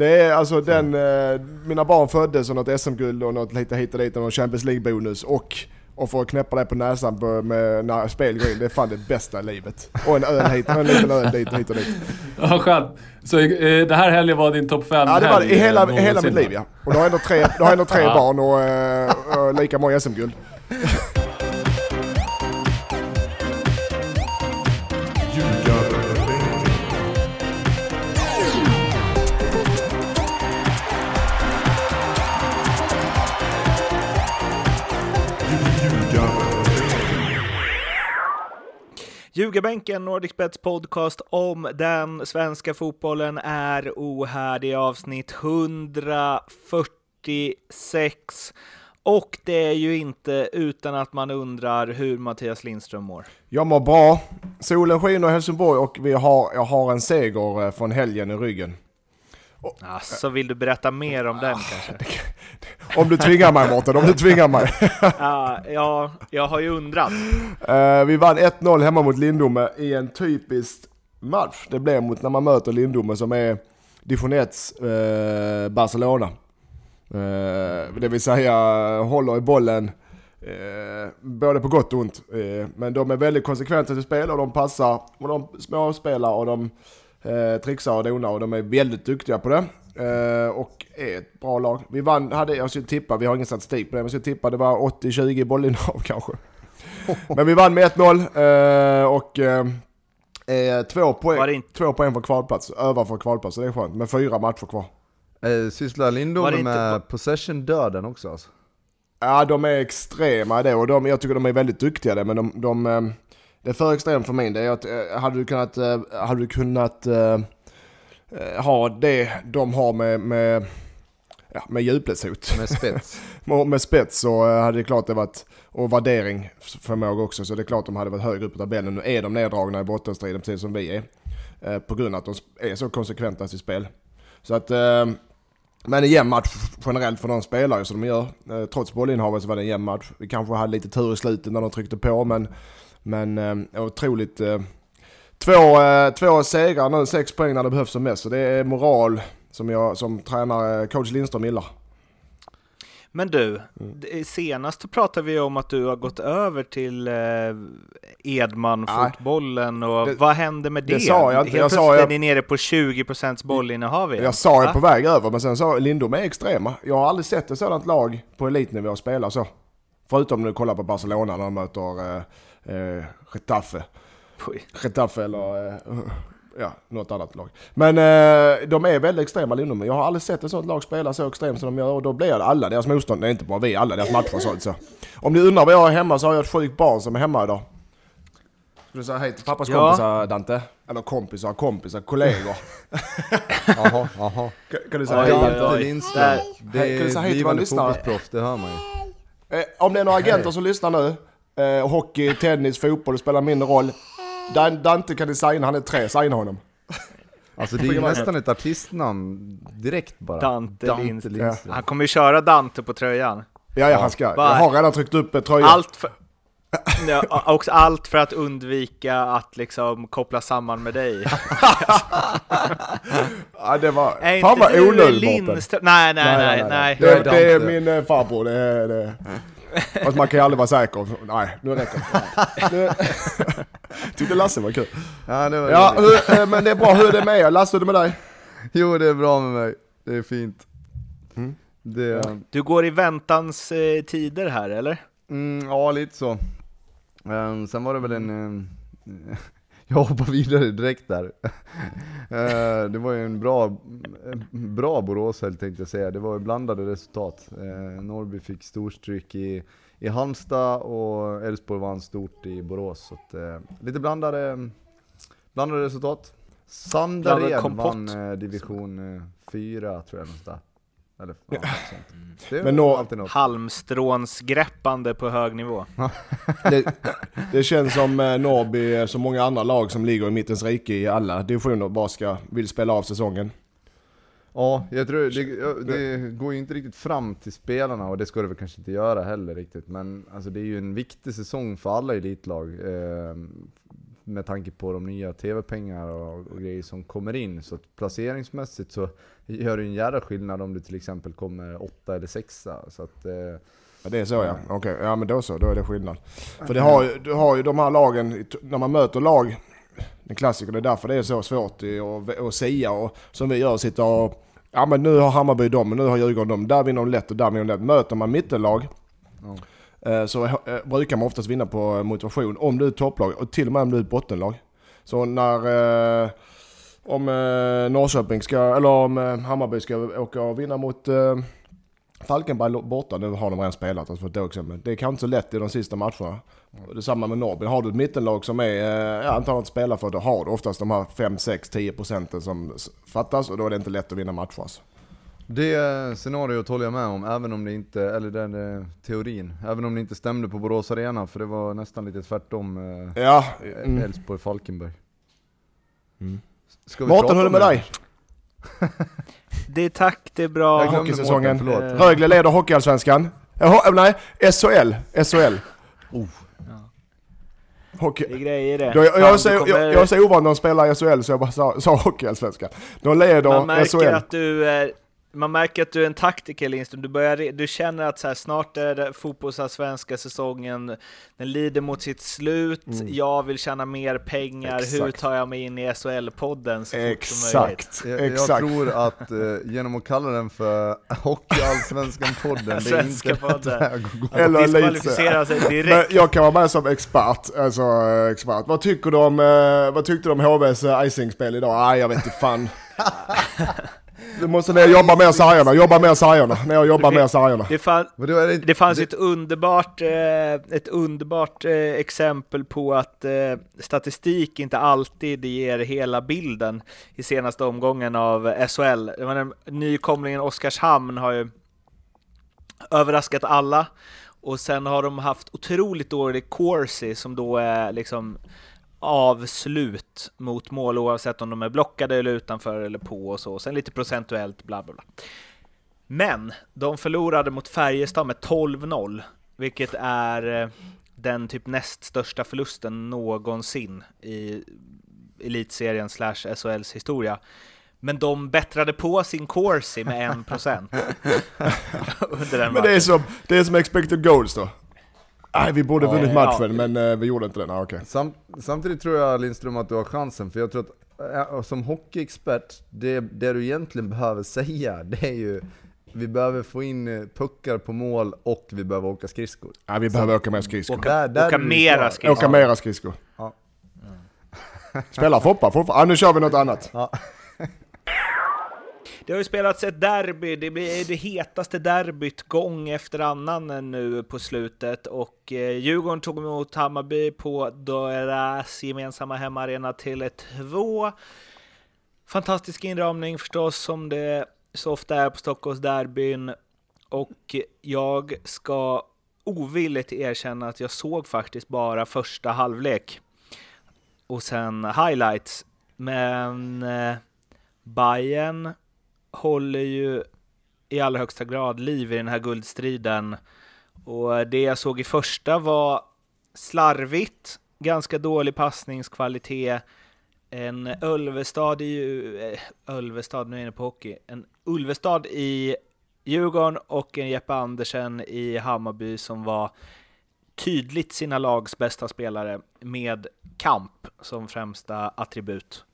Det är alltså den, eh, mina barn föddes och något SM-guld och något lite hit och dit och någon Champions League-bonus och och få knäppa det på näsan på, med, när spel går in, det är fan det bästa i livet. Och en öl hit, en liten öl dit och hit och dit. Ja, skönt. Så eh, det här helgen var din topp 5 Ja, det var det i hela, hela mitt liv ja. Och då har ändå tre, har ändå tre barn och, eh, och lika många SM-guld. Ljugarbänken, Nordic podcast om den svenska fotbollen är ohärdig avsnitt 146. Och det är ju inte utan att man undrar hur Mattias Lindström mår. Jag mår bra. Solen skiner i Helsingborg och vi har, jag har en seger eh, från helgen i ryggen. Alltså, vill du berätta mer om den kanske? Om du tvingar mig Mårten, om du tvingar mig. ja, ja, jag har ju undrat. Uh, vi vann 1-0 hemma mot Lindome i en typisk match. Det blev mot när man möter Lindome som är Dijonets uh, Barcelona. Uh, det vill säga håller i bollen både på gott och ont. men de är väldigt konsekventa i spel och de passar och de småspelar och de eh, trixar och donar och de är väldigt duktiga på det. Eh, och är ett bra lag. Vi vann, hade, jag skulle tippa, vi har ingen statistik på det, men jag skulle tippa det var 80-20 bollinnehav kanske. men vi vann med 1-0 eh, och eh, två, poäng, två poäng för kvalplats, över för kvalplats, så det är skönt. Med fyra matcher kvar. Eh, sysslar inte... med possession-döden också alltså? Ja, de är extrema i det och de, jag tycker de är väldigt duktiga där, men de, de eh, det är för extremt för min del. Eh, hade du kunnat, eh, hade du kunnat uh, ha det de har med, med, ja, med djupledshot. Med spets. med spets så hade det klart det varit, och värdering förmåga också, så det är klart de hade varit högre upp på tabellen. Nu är de neddragna i bottenstriden precis som vi är. Uh, på grund av att de är så konsekventa i sitt spel. Så att, uh, men en jämn match generellt för de spelare som de gör. Trots bollinnehavet så var det en jämn match. Vi kanske hade lite tur i slutet när de tryckte på men men eh, otroligt... Eh, två, eh, två segrar nu, sex poäng när det behövs som mest. Så det är moral som jag som tränare, coach Lindström gillar. Men du, mm. senast pratade vi om att du har gått över till eh, Edman-fotbollen och det, vad hände med det? Det sa jag inte. Helt jag plötsligt är ni nere på 20% bollinnehav igen. Jag sa jag på väg över, men sen sa Lindom är extrema. Jag har aldrig sett ett sådant lag på elitnivå spela så. Förutom när du kollar på Barcelona när de möter eh, eh, Getafe. Getafe eller eh, ja, något annat lag. Men eh, de är väldigt extrema Lindom. Jag har aldrig sett ett sånt lag spela så extremt som de gör och då blir det alla deras motstånd, nej inte bara vi, alla deras matcher så. så. Om ni undrar vad jag har hemma så har jag ett sjukt barn som är hemma idag. Ska du säga hej till pappas ja. kompisar Dante? Eller kompisar, kompisar, kollegor. Jaha, jaha. Kan, du säga hej Dante Lindström? Det är blivande fotbollsproffs, det hör man ju. Eh, om det är några agenter som lyssnar nu, Eh, hockey, tennis, fotboll, det spelar mindre roll. Dan, Dante kan designa, han är tre, signa honom. Alltså det är ju nästan ett artistnamn direkt bara. Dante, Dante Lindström. Lindström. Han kommer ju köra Dante på tröjan. Ja, ja, han ska. Jag har redan tryckt upp tröjan. Allt för, ja, också allt för att undvika att liksom koppla samman med dig. ja, det var... Är fan vad onödigt nej, nej, nej, nej, nej. Det, det, är min eh, farbror, det är det. Fast man kan ju aldrig vara säker. Nej, nu räcker det. Tyckte Lasse var kul. Ja, det var ja hur, eh, men det är bra. Hur är det med er? Lasse, hur är det med dig? Jo, det är bra med mig. Det är fint. Mm. Det... Du går i väntans eh, tider här, eller? Mm, ja, lite så. Um, sen var det väl en... Um, jag hoppar vidare direkt där. Eh, det var ju en bra, bra Borås tänkte jag säga. Det var ju blandade resultat. Eh, Norrby fick storstryk i, i Halmstad och Elfsborg vann stort i Borås. Så att, eh, lite blandade, blandade resultat. Sandared vann division 4 tror jag någonstans. Eller, ja, mm. Det Men nå, alltid något. Halmstrånsgreppande på hög nivå. det, det, känns som eh, Norrby, som många andra lag som ligger i mittens rike i alla divisioner, bara ska, vill spela av säsongen. Ja, jag tror det, det, går ju inte riktigt fram till spelarna och det ska det väl kanske inte göra heller riktigt. Men alltså, det är ju en viktig säsong för alla elitlag. Eh, med tanke på de nya TV-pengar och, och grejer som kommer in. Så placeringsmässigt så gör det en jävla skillnad om du till exempel kommer åtta eller sexa. Så att, eh, Ja, det är så ja. Okej, ja men då så, då är det skillnad. För det har du har ju de här lagen, när man möter lag, den klassiker, det är därför det är så svårt att säga och som vi gör, sitta och Ja men nu har Hammarby dem och nu har Djurgården dem, där vinner de lätt och där vinner de lätt. Möter man mittenlag eh, Eh, så eh, brukar man oftast vinna på eh, motivation om du är ett topplag och till och med om du är ett bottenlag. Så när eh, om eh, Norrköping ska, eller om eh, Hammarby ska åka och vinna mot eh, Falkenberg borta, nu har de redan spelat, alltså för ett exempel. Det är kanske inte så lätt i de sista matcherna. Detsamma Det är samma med Norrby. Har du ett mittenlag som är, eh, ja, antagligen inte spelar för, då har du oftast de här 5, 6, 10 procenten som fattas och då är det inte lätt att vinna matcher. Alltså. Det scenariot håller jag med om, även om det inte, eller den eh, teorin, även om det inte stämde på Borås Arena, för det var nästan lite tvärtom eh, Ja, mm. Elfsborg-Falkenberg. Mm. Mårten, prata hur är det om med dig? Det är tack, det är bra. Hockeysäsongen. Mårten. Eh, Rögle leder Hockeyallsvenskan. Ho- Nej, SHL. SHL. Oh. Hockey. Det är grejer det. Då, jag, Fan, jag, är så, jag, kommer- jag är så ovan när de spelar i SHL så jag bara sa, sa Hockeyallsvenskan. De leder Man märker SHL. att du är man märker att du är en taktiker Lindström, du, börjar, du känner att så här, snart är det fotbollsallsvenska säsongen, den lider mot sitt slut, jag vill tjäna mer pengar, hur Mm. Exakt. tar jag mig in i SHL-podden så fort som möjligt? Exakt, Jag, jag exakt. tror att eh, genom att kalla den för Hockeyallsvenskan-podden, det är Svenska inte rätt podden. att. Eller Diskvalificera sig Men direkt. jag kan vara med som expert. Alltså, eh, expert. Vad tycker du om, eh, vad tyckte du om HVs eh, icing-spel idag? Nej, jag vet inte fan. Du måste ner och jobba med sargerna, jobba med sargerna, ner och jobba med sargerna. Det, fan, Vadå, är det, fanns det, ett underbart, eh, ett underbart eh, exempel på att eh, statistik inte alltid ger hela bilden i senaste omgången av SHL. Nykomlingen Oskarshamn har ju överraskat alla och sen har de haft otroligt dålig Corsi som då är liksom avslut mot mål oavsett om de är blockade eller utanför eller på och så. Sen lite procentuellt bla bla bla. Men de förlorade mot Färjestad med 12-0, vilket är eh, den typ näst största förlusten någonsin i elitserien slash SHLs historia. Men de bättrade på sin Corsi med 1% under den Men det är som, det är som expected goals då. Nej, vi borde Ja, vunnit ja. matchen, men eh, vi gjorde inte det. Nej, okej. sam, samtidigt tror jag Lindström att du har chansen, för jag tror att äh, som hockeyexpert, det, det du egentligen behöver säga, det är ju vi behöver få in eh, puckar på mål och vi behöver åka skridskor. Nej, vi behöver åka mer skridskor. Åka, Där- där åka mera skridskor. Åka mera skridskor. Ja. Spelar Foppa fortfarande? Ah, nu kör vi något annat. Det har ju spelats ett derby, det blir det hetaste derbyt gång efter annan nu på slutet och eh, Djurgården tog emot Hammarby på deras gemensamma hemmaarena till 2. Fantastisk inramning förstås som det så ofta är på Stockholms derbyn och jag ska ovilligt erkänna att jag såg faktiskt bara första halvlek och sen highlights. Men eh, Bayern håller ju i allra högsta grad liv i den här guldstriden. Och det jag såg i första var slarvigt, ganska dålig passningskvalitet. En Ölvestad i... Ölvestad, eh, nu är jag inne på hockey. En Ulvestad i Djurgården och en Jeppe Andersen i Hammarby som var tydligt sina lags bästa spelare med kamp som främsta attribut.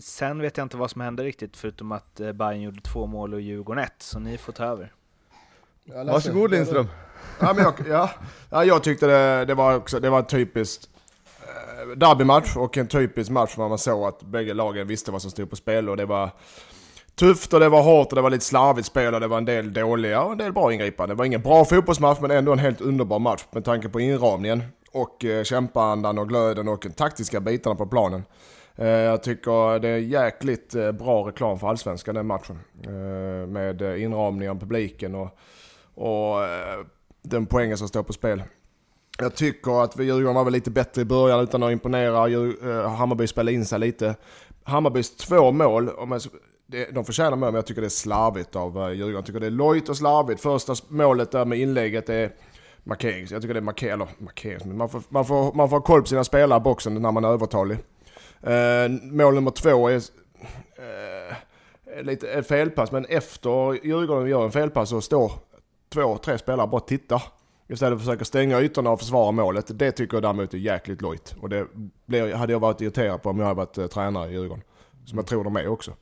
Sen vet jag inte vad som hände riktigt förutom att eh, Bayern gjorde två mål och Djurgården ett, så ni får ta över. Varsågod Lindström. Ja, men jag, ja. Ja, jag tyckte det, det var också, det var typiskt eh, derbymatch och en typisk match där man såg att bägge lagen visste vad som stod på spel och det var tufft och det var hårt och det var lite slarvigt spel och det var en del dåliga och en del bra ingripanden. Det var ingen bra fotbollsmatch men ändå en helt underbar match med tanke på inramningen och eh, kämpaandan och glöden och de taktiska bitarna på planen. Eh, jag tycker det är jäkligt eh, bra reklam för Allsvenskan den matchen. Eh, med inramning av publiken och, och den poängen som står på spel. Jag tycker att Djurgården var väl lite bättre i början utan att imponera. Hammarby spelade in sig lite. Hammarbys två mål, de förtjänar mål men jag tycker det är slarvigt av Djurgården. Jag tycker det är lojt och slarvigt. Första målet där med inlägget är markerings, jag tycker det är marker, eller markerings, man får, man, får, man får ha koll på sina spelare i boxen när man är övertalig. Eh, mål nummer två är eh, lite felpass, men efter Djurgården gör en felpass så står två, tre spelare bara tittar. Istället för att försöka stänga ytorna och försvara målet. Det tycker jag däremot är jäkligt lojt. Och det blir, hade jag varit irriterad på om jag hade varit eh, tränare i Djurgården. Som jag tror de är också.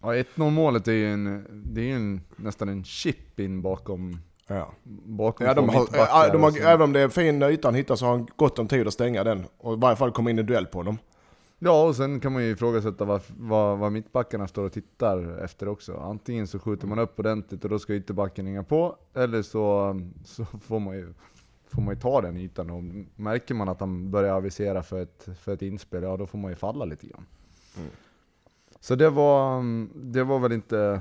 Ja 1-0 målet är ju en, det är ju en, nästan en chip in bakom, Ja. bakom Ja, de har, de har, även om det är fin yta han hittar så har han gott om tid att stänga den. Och i varje fall komma in i duell på dem. Ja, och sen kan man ju ifrågasätta vad, vad, vad mittbackarna står och tittar efter också. Antingen så skjuter man upp ordentligt och då ska ytterbacken hänga på, eller så, så får, man ju, får man ju ta den ytan. Och märker man att han börjar avisera för ett, för ett inspel, ja då får man ju falla lite grann. Så det var, det var väl inte,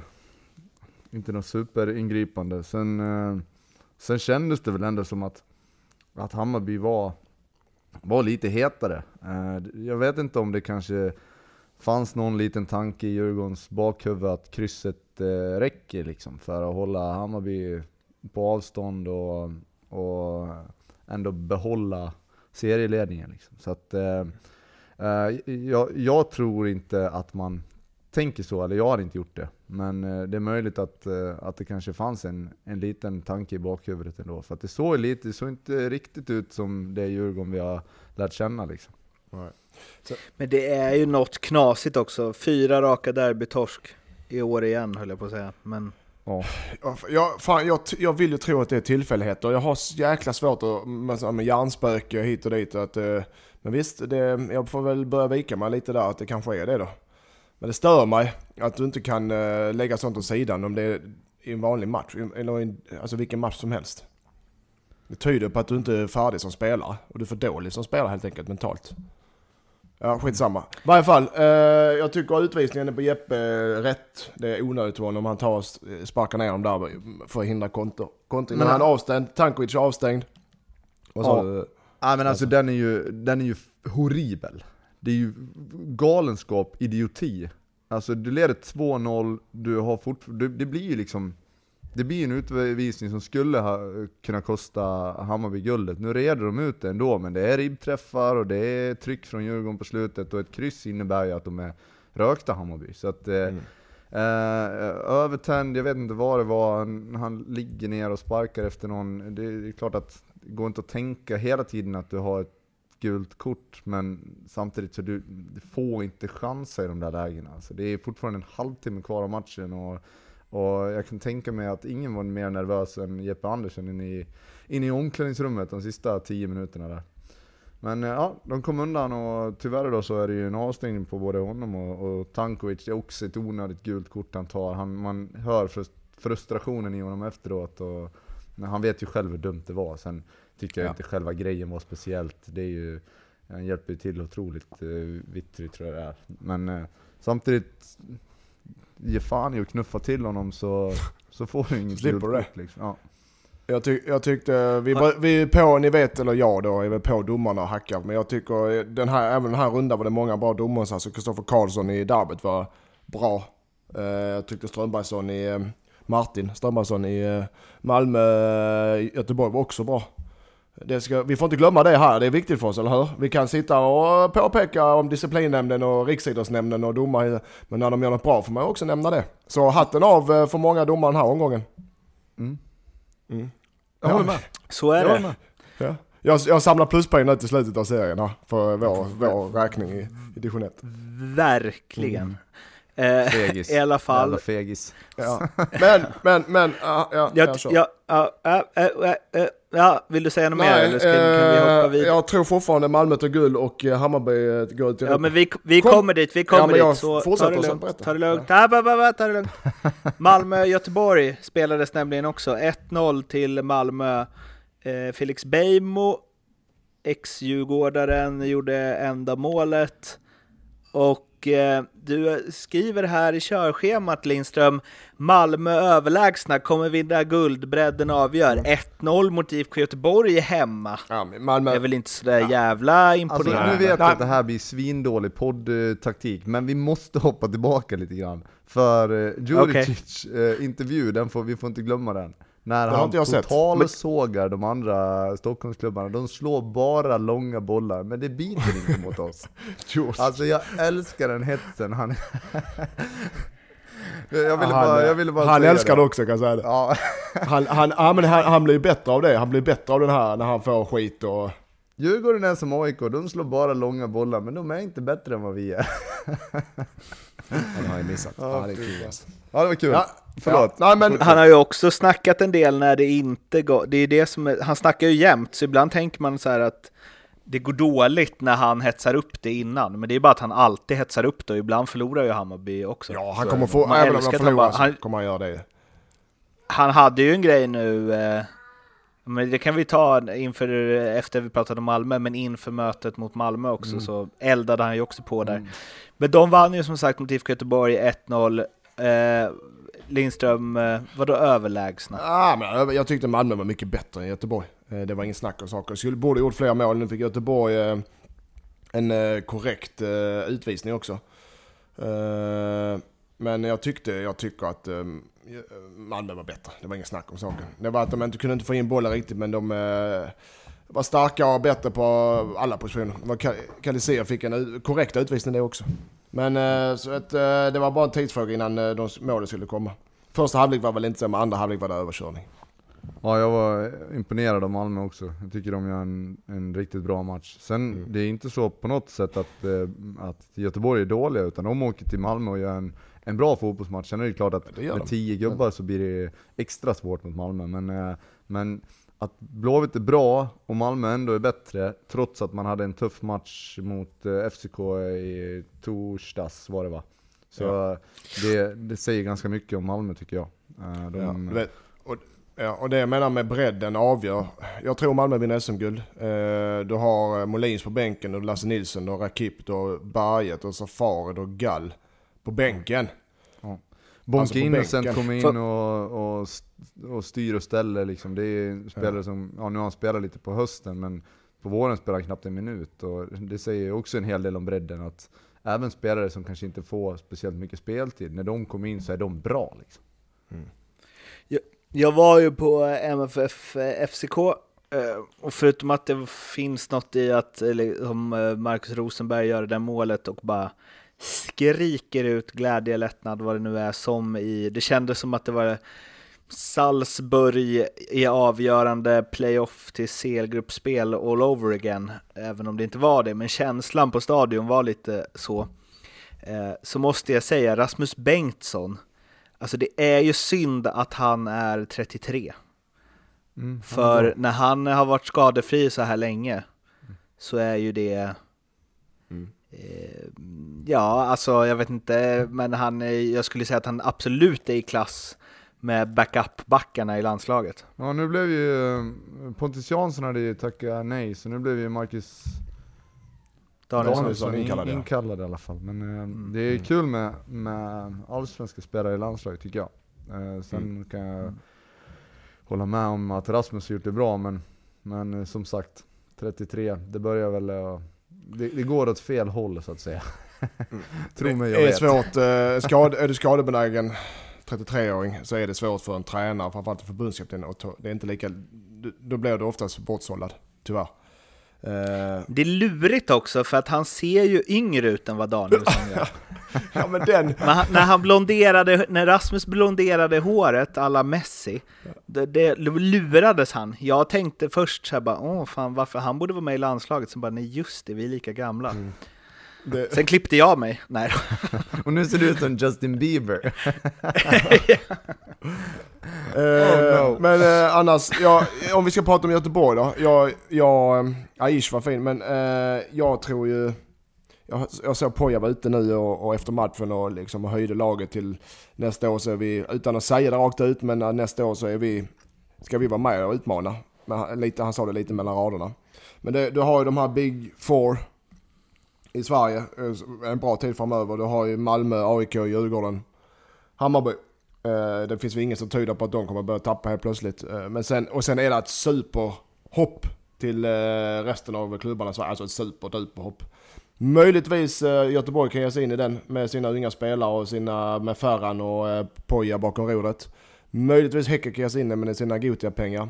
inte något superingripande. Sen, eh, sen kändes det väl ändå som att, att Hammarby var var lite hetare. Eh, jag vet inte om det kanske fanns någon liten tanke i Djurgårdens bakhuvud att krysset eh, räcker liksom för att hålla Hammarby på avstånd och, och ändå behålla serieledningen. Liksom. Så att, eh, eh jag, jag tror inte att man tänker så, eller jag har inte gjort det. Men eh, det är möjligt att, eh, att det kanske fanns en, en liten tanke i bakhuvudet ändå. För att det såg, lite, det såg inte riktigt ut som det Djurgården vi har lärt känna liksom. Men det är ju något knasigt också. Fyra raka derbytorsk i år igen höll jag på att säga. Men Ja. Ja, Jag, fan, jag, jag vill ju tro att det är tillfälligheter. Jag har jäkla svårt att, med, med hjärnspöke hit och dit. Att, eh, men visst, det, jag får väl börja vika mig lite där att det kanske är det då. Men det stör mig att du inte kan eh, lägga sånt åt sidan om det är i en vanlig match. Eller i alltså vilken match som helst. Det tyder på att du inte är färdig som spelare. Och du är för dålig som spelare helt enkelt mentalt. Ja, skitsamma. I varje fall, eh, jag tycker utvisningen är på Jeppe eh, rätt. Det är onödigt av honom. Han tar och s- sparkar ner dem där för att hindra konto. konto. Men Men han är avstängd, Tankovic är avstängd. Och så, Ja. Nej men alltså den är ju, den är ju horribel. Det är ju galenskap, idioti. Alltså du leder 2-0, du har fort, det blir ju liksom det blir en utvisning som skulle ha kunnat kosta Hammarby guldet. Nu reder de ut det ändå, men det är ribbträffar och det är tryck från Djurgården på slutet och ett kryss innebär ju att de är rökta Hammarby. Så att, eh, eh, övertänd, jag vet inte vad det var, han, han ligger ner och sparkar efter någon. Det är klart att det går inte att tänka hela tiden att du har ett gult kort, men samtidigt så du, du får inte chansa i de där lägena. Alltså det är fortfarande en halvtimme kvar av matchen och, och jag kan tänka mig att ingen var mer nervös än Jeppe Andersen inne i, in i omklädningsrummet de sista tio minuterna där. Men eh, ja, de kom undan och tyvärr då så är det ju en avstängning på både honom och, och Tankovic. Det är också ett onödigt gult kort han tar. Han, man hör frustrationen i honom efteråt och han vet ju själv hur dumt det var. Sen tycker jag Ja. inte själva grejen var speciellt. Det är ju, han hjälper ju till otroligt eh, vittrig tror jag det är. Men eh, samtidigt, ge fan i att knuffa till honom så, så får du inget Slipper det. liksom. Ja. Jag, tyck, jag tyckte, vi, var- vi är på, ni vet, eller jag då, är väl på domarna och hackar. Men jag tycker, den här, även den här rundan var det många bra domare. Alltså Kristoffer Karlsson i derbyt var bra. Eh, jag tyckte Strömbergsson i, eh, Martin Strömbergsson i eh, Malmö, eh, Göteborg var också bra. Det ska, vi får inte glömma det här, det är viktigt för oss, eller hur? Vi kan sitta och påpeka om disciplinnämnden och riksidrottsnämnden och domare, men när de gör något bra får man också nämna det. Så hatten av eh, för många domare den här omgången. Mm. Mm. Jag håller med. så är Jag det. Ja. Jag, jag samlar pluspoäng nu till slutet av serien här, för vår, vår räkning i, i division 1. Verkligen. Eh, Fegis. I alla fall. Jävla fegis. Ja. Men, men, men, ja, ja, Jag, jag ja, ja, ja, ja, ja, ja, ja, vill du säga något mer eller ska, kan vi hoppa eh, vidare? jag tror fortfarande Malmö tar guld och eh, Hammarby eh, går ut i Ja Europa. men vi, vi Kom. kommer dit, vi Ja, kommer jag dit. Så ta det lugnt. Ta det lugnt. Ja. ta det lugnt. Malmö-Göteborg spelades nämligen också. 1-0 till Malmö. Eh, Felix Beijmo, ex-djurgårdaren, gjorde enda målet. Och eh, du skriver här i körschemat Lindström, Malmö överlägsna, kommer vinna guld, bredden avgör. 1-0 mot IFK Göteborg hemma. Ja, men Malmö, Det är väl inte sådär jävla Alltså imponerande. nu vet jag att det här blir svindålig poddtaktik, men vi måste hoppa tillbaka lite grann. För eh, Djuricic eh, intervju, den får, vi får inte glömma den. När han totalsågar de andra Stockholmsklubbarna. De slår bara långa bollar, men det biter inte mot oss. Alltså jag älskar den hetsen. Han... jag ville han, bara, jag ville bara han älskar det också kan jag säga det. Ja, Han, han, ja, men han, han blir bättre av det. Han blir bättre av den här när han får skit och... Djurgården är som AIK, de slår bara långa bollar, men de är inte bättre än vad vi är. Han har jag missat. Ja, Ja, det är kul alltså. Ja, det var kul. Ja, Förlåt. Ja, nej men... Han har ju också snackat en del när det inte går. Det är det som är, han snackar ju jämt, så ibland tänker man så här att det går dåligt när han hetsar upp det innan. Men det är bara att han alltid hetsar upp det och ibland förlorar ju Hammarby också. Ja, han Så kommer få... man Även om han förlorar bara- så han, kommer han göra det. han hade ju en grej nu, eh, men det kan vi ta inför, efter vi pratade om Malmö, men inför mötet mot Malmö också så eldade han ju också på där. Men de vann ju som sagt mot IFK Göteborg 1-0. Eh, Lindström, eh, vadå överlägsna? Ja, men jag- tyckte Malmö var mycket bättre än Göteborg. Eh, Det var ingen snack om saker. Skulle, borde gjort fler mål. Nu fick Göteborg eh, en eh, korrekt eh, utvisning också. Eh, Men jag tyckte, jag tycker att eh, Malmö var bättre. Det var ingen snack om saken. Det var att de inte kunde inte få in bollen riktigt, men de eh, var starkare och bättre på alla positioner. Kalisea fick en korrekt utvisning det också. Men eh, så att, eh, det var bara en tidsfråga innan de målen skulle komma. Första halvlek var väl inte så, men andra halvlek var det överkörning. Ja, jag var imponerad av Malmö också. Jag tycker de gör en, en riktigt bra match. Sen, Mm. det är inte så på något sätt att, att Göteborg är dåliga, utan de åker till Malmö och gör en, en bra fotbollsmatch. Sen är det klart att det med tio gubbar så blir det extra svårt mot Malmö. Men, eh, men att Blåvitt är bra och Malmö ändå är bättre, trots att man hade en tuff match mot eh, FCK i torsdags var det va? Så Ja. det, det säger ganska mycket om Malmö tycker jag. Eh, De, Ja, och, ja, och det jag menar med bredden avgör. Jag tror Malmö vinner SM-guld. Du har Molins på bänken, och Lasse Nilsson, har Rakip, har Berget, och Safari, du har Gall på bänken. Bonke Alltså Innocent kommer in För- och, och, och styr och ställer liksom. Det är spelare som, ja nu har han spelat lite på hösten men på våren spelar han knappt en minut. Och det säger också en hel del om bredden att även spelare som kanske inte får speciellt mycket speltid, när de kommer in så är de bra liksom. Jag var ju på MFF eh, FCK eh, och förutom att det finns något i att eller, om eh, Marcus Rosenberg gör det där målet och bara skriker ut glädje, lättnad, vad det nu är, som i, det kändes som att det var Salzburg i avgörande playoff till CL-gruppspel all over again, även om det inte var det, men känslan på stadion var lite så. Eh, Så måste jag säga, Rasmus Bengtsson, Alltså det är ju synd att han är 33. Mm, För när han har varit skadefri så här länge så är ju det... Mm. Eh, ja, alltså jag vet inte, men han jag skulle säga att han absolut är i klass med backup-backarna i landslaget. Ja nu blev ju, eh, Pontus Jansson hade ju tackat nej, så nu blev ju Marcus Danielsson. Danielsson in- inkallad, inkallad i alla fall. Men eh, det är kul med, med allsvenska spelare i landslaget tycker jag. Eh, sen Mm. kan jag hålla med om att Rasmus har gjort det bra, men, men som sagt, 33, det börjar väl, det, det går åt fel håll så att säga. Tro mig, jag det är vet. svårt. eh, Skad, är du skadebenägen 33-åring så är det svårt för en tränare, framförallt en förbundskapten. att ta- Det är inte lika, då blir du oftast bortsållad, tyvärr. Eh, Det är lurigt också för att han ser ju yngre ut än vad Danielsson gör. ja men den, Men när, han blonderade, när Rasmus blonderade håret alla Messi, det, det lurades han. Jag tänkte först så här bara, åh fan varför han borde vara med i landslaget, sen bara nej just det, vi är lika gamla. Det, Sen klippte jag mig. Nej Och nu ser du ut som Justin Bieber. Eh, Oh, no. Men eh, annars, ja, om vi ska prata om Göteborg då. Jag, jag, Aish var fin, men eh, jag tror ju... Jag, jag såg Poja var ute nu och, och efter matchen och liksom höjde laget till nästa år så är vi, utan att säga det rakt ut, men nästa år så är vi, ska vi vara med och utmana. Men han, lite, han sa det lite mellan raderna. Men det, du har ju de här Big Four i Sverige, eh, en bra tid framöver. Du har ju Malmö, AIK, Djurgården, Hammarby. Eh, Det finns väl inget som tyder på att de kommer börja tappa helt plötsligt. Eh, Men sen, och sen är det ett superhopp till eh, resten av klubbarna. i Sverige. Alltså ett superduperhopp. Möjligtvis eh, Göteborg kan ge sig in i den med sina unga spelare och sina med Ferran och eh, Poja bakom rodret. Möjligtvis Häcken kan ge sig in i med sina Gothia-pengar.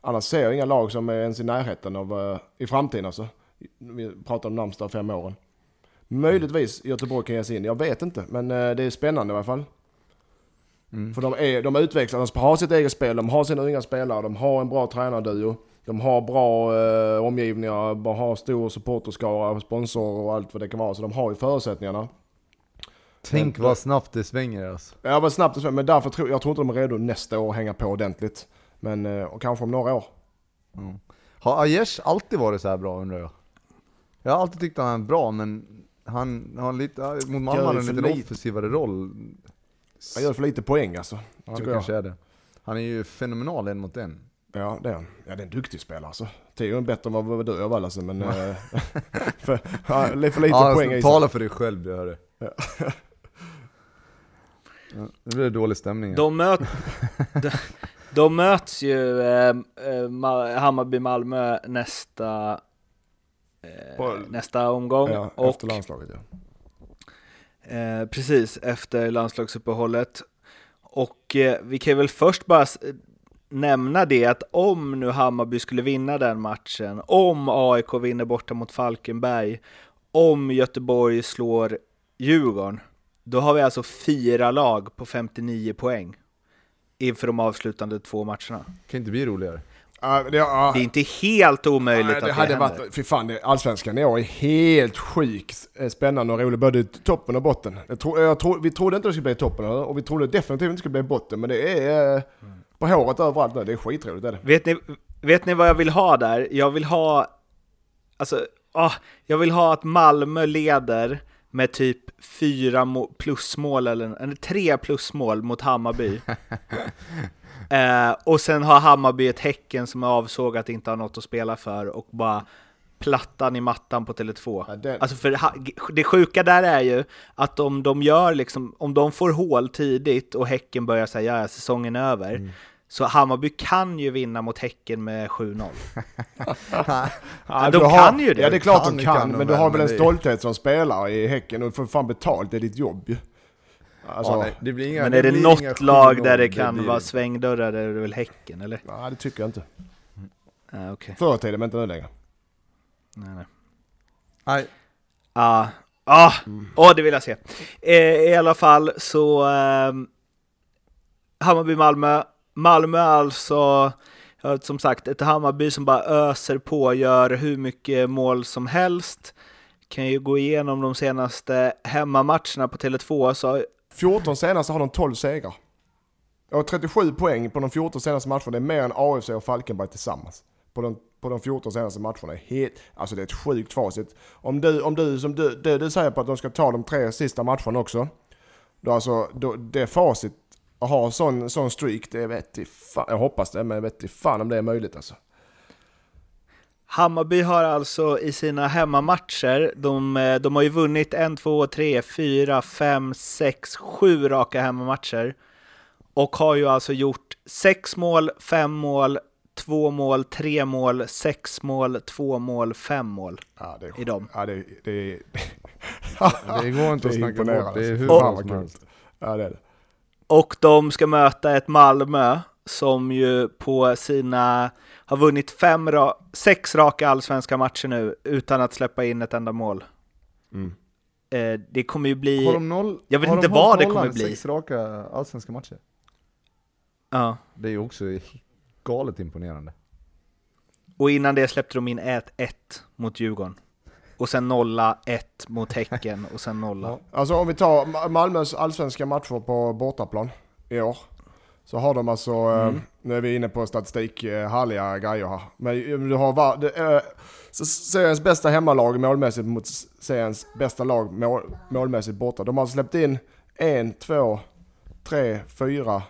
Annars ser jag inga lag som är ens i närheten av, eh, i framtiden alltså. Vi pratar om närmsta fem åren. Möjligtvis Göteborg kan ge sig in, jag vet inte. Men eh, det är spännande i alla fall. Mm. För de, är, de utvecklar, de har sitt eget spel, de har sina unga spelare, de har en bra tränarduo. De har bra eh, omgivningar, de har stor supporterskara, sponsorer och allt vad det kan vara. Så de har ju förutsättningarna. Tänk vad snabbt det svänger alltså. Ja, men snabbt och snabbt. Men därför tror jag tror inte de är redo nästa år att hänga på ordentligt. Men eh, och kanske om några år. Mm. Har Aiesh alltid varit så här bra undrar jag? Jag har alltid tyckt att han är bra, men han har lite, mot Malmö Gör har han en för lite offensivare roll. Han gör för lite poäng alltså. Ja, tycker det jag. är det. Han är ju fenomenal en mot en. Ja, det är han. Ja, det är en duktig spelare alltså. Theo är bättre än vad, vad du är alltså, men... eh, för, ja, för lite Ja, poäng i alltså, tala för dig själv, du hör det. Ja. Ja, det blir dålig stämning. De, möt, de, de möts ju eh, eh, Ma- Hammarby-Malmö nästa, På- nästa omgång. Ja, och efter landslaget ja. Eh, precis efter landslagsuppehållet. Och eh, vi kan väl först bara nämna det att om nu Hammarby skulle vinna den matchen, om AIK vinner borta mot Falkenberg, om Göteborg slår Djurgården, då har vi alltså fyra lag på 59 poäng inför de avslutande två matcherna. kan inte bli roligare. Ja, det, ja, Det är inte helt omöjligt nej, att det det hade händer. varit, fy fan, det- allsvenskan i år är helt sjukt eh, spännande och rolig, både toppen och botten. Jag tro, jag tro, vi trodde inte det skulle bli toppen och vi trodde definitivt inte det skulle bli botten, men det är eh, på håret överallt nu. Det är skitroligt är det. Vet ni, vet ni vad jag vill ha där? Jag vill ha, alltså, ah, jag vill ha att Malmö leder med typ fyra må- plusmål eller, eller tre plusmål mot Hammarby. eh, och sen har Hammarby ett Häcken som är avsågat inte har något att spela för och bara plattan i mattan på Tele2. Ja, den- Alltså för ha- det sjuka där är ju att om de gör liksom, om de får hål tidigt och Häcken börjar säga ja, säsongen är över, Mm. så Hammarby kan ju vinna mot Häcken med 7-0. Ja, de kan ju det. Ja det är klart Kan de kan kan, de men du har väl men en stolthet som spelare i Häcken och du får fan betalt, det är ditt jobb ju. Alltså, Ja, nej. nej, det blir inga, Men är det blir något lag 7-0, där det kan blir vara svängdörrar är det väl Häcken, eller? det tycker jag inte. Ja, okej. Förr i tiden, men inte nu längre. Nej, nej. Nej, Ah, ah, åh, det vill jag se. Eh, I alla fall så ehm, Hammarby-Malmö. Malmö alltså, som sagt, ett Hammarby som bara öser på, gör hur mycket mål som helst. Kan ju gå igenom de senaste hemmamatcherna på Tele2, så 14 senaste har de 12 segrar. Och 37 poäng på de 14 senaste matcherna, det är mer än AFC och Falkenberg tillsammans. På de, på de 14 senaste matcherna. Helt, alltså det är ett sjukt facit. Om du, om du som du, du, du säger på att de ska ta de tre sista matcherna också. Då alltså, då, det facit, att ha sån, sån streak, det vet jag, fan, jag hoppas det, men jag vet fan om det är möjligt alltså. Hammarby har alltså i sina hemmamatcher, de, eh, de har ju vunnit en, två, tre, fyra, fem, sex, sju raka hemmamatcher. Och har ju alltså gjort sex mål, fem mål, två mål, tre mål, sex mål, två mål, fem mål Ja, det är, i dem. Ja, det, det, det går inte Det att snacka bort. Det är hur Fan, vad kul. ja, det är det. Och de ska möta ett Malmö som ju på sina, har vunnit fem, ra- sex raka allsvenska matcher nu utan att släppa in ett enda mål. Mm. Eh, det kommer ju bli... Har de noll, Jag vet har inte de vad det kommer bli. sex raka allsvenska matcher? Ja. Det är ju också galet imponerande. Och innan det släppte de in 1-1 mot Djurgården. Och sen 0-1 mot Häcken och sen 0 Alltså om vi tar Ma- Malmös allsvenska matcher på bortaplan i år. Så har de alltså, eh, nu är vi inne på statistik, eh, härliga grejer här. Men eh, du har var, det, eh, så seriens bästa hemmalag målmässigt mot seriens bästa lag mål, målmässigt borta. De har släppt in en, två, tre, fyra,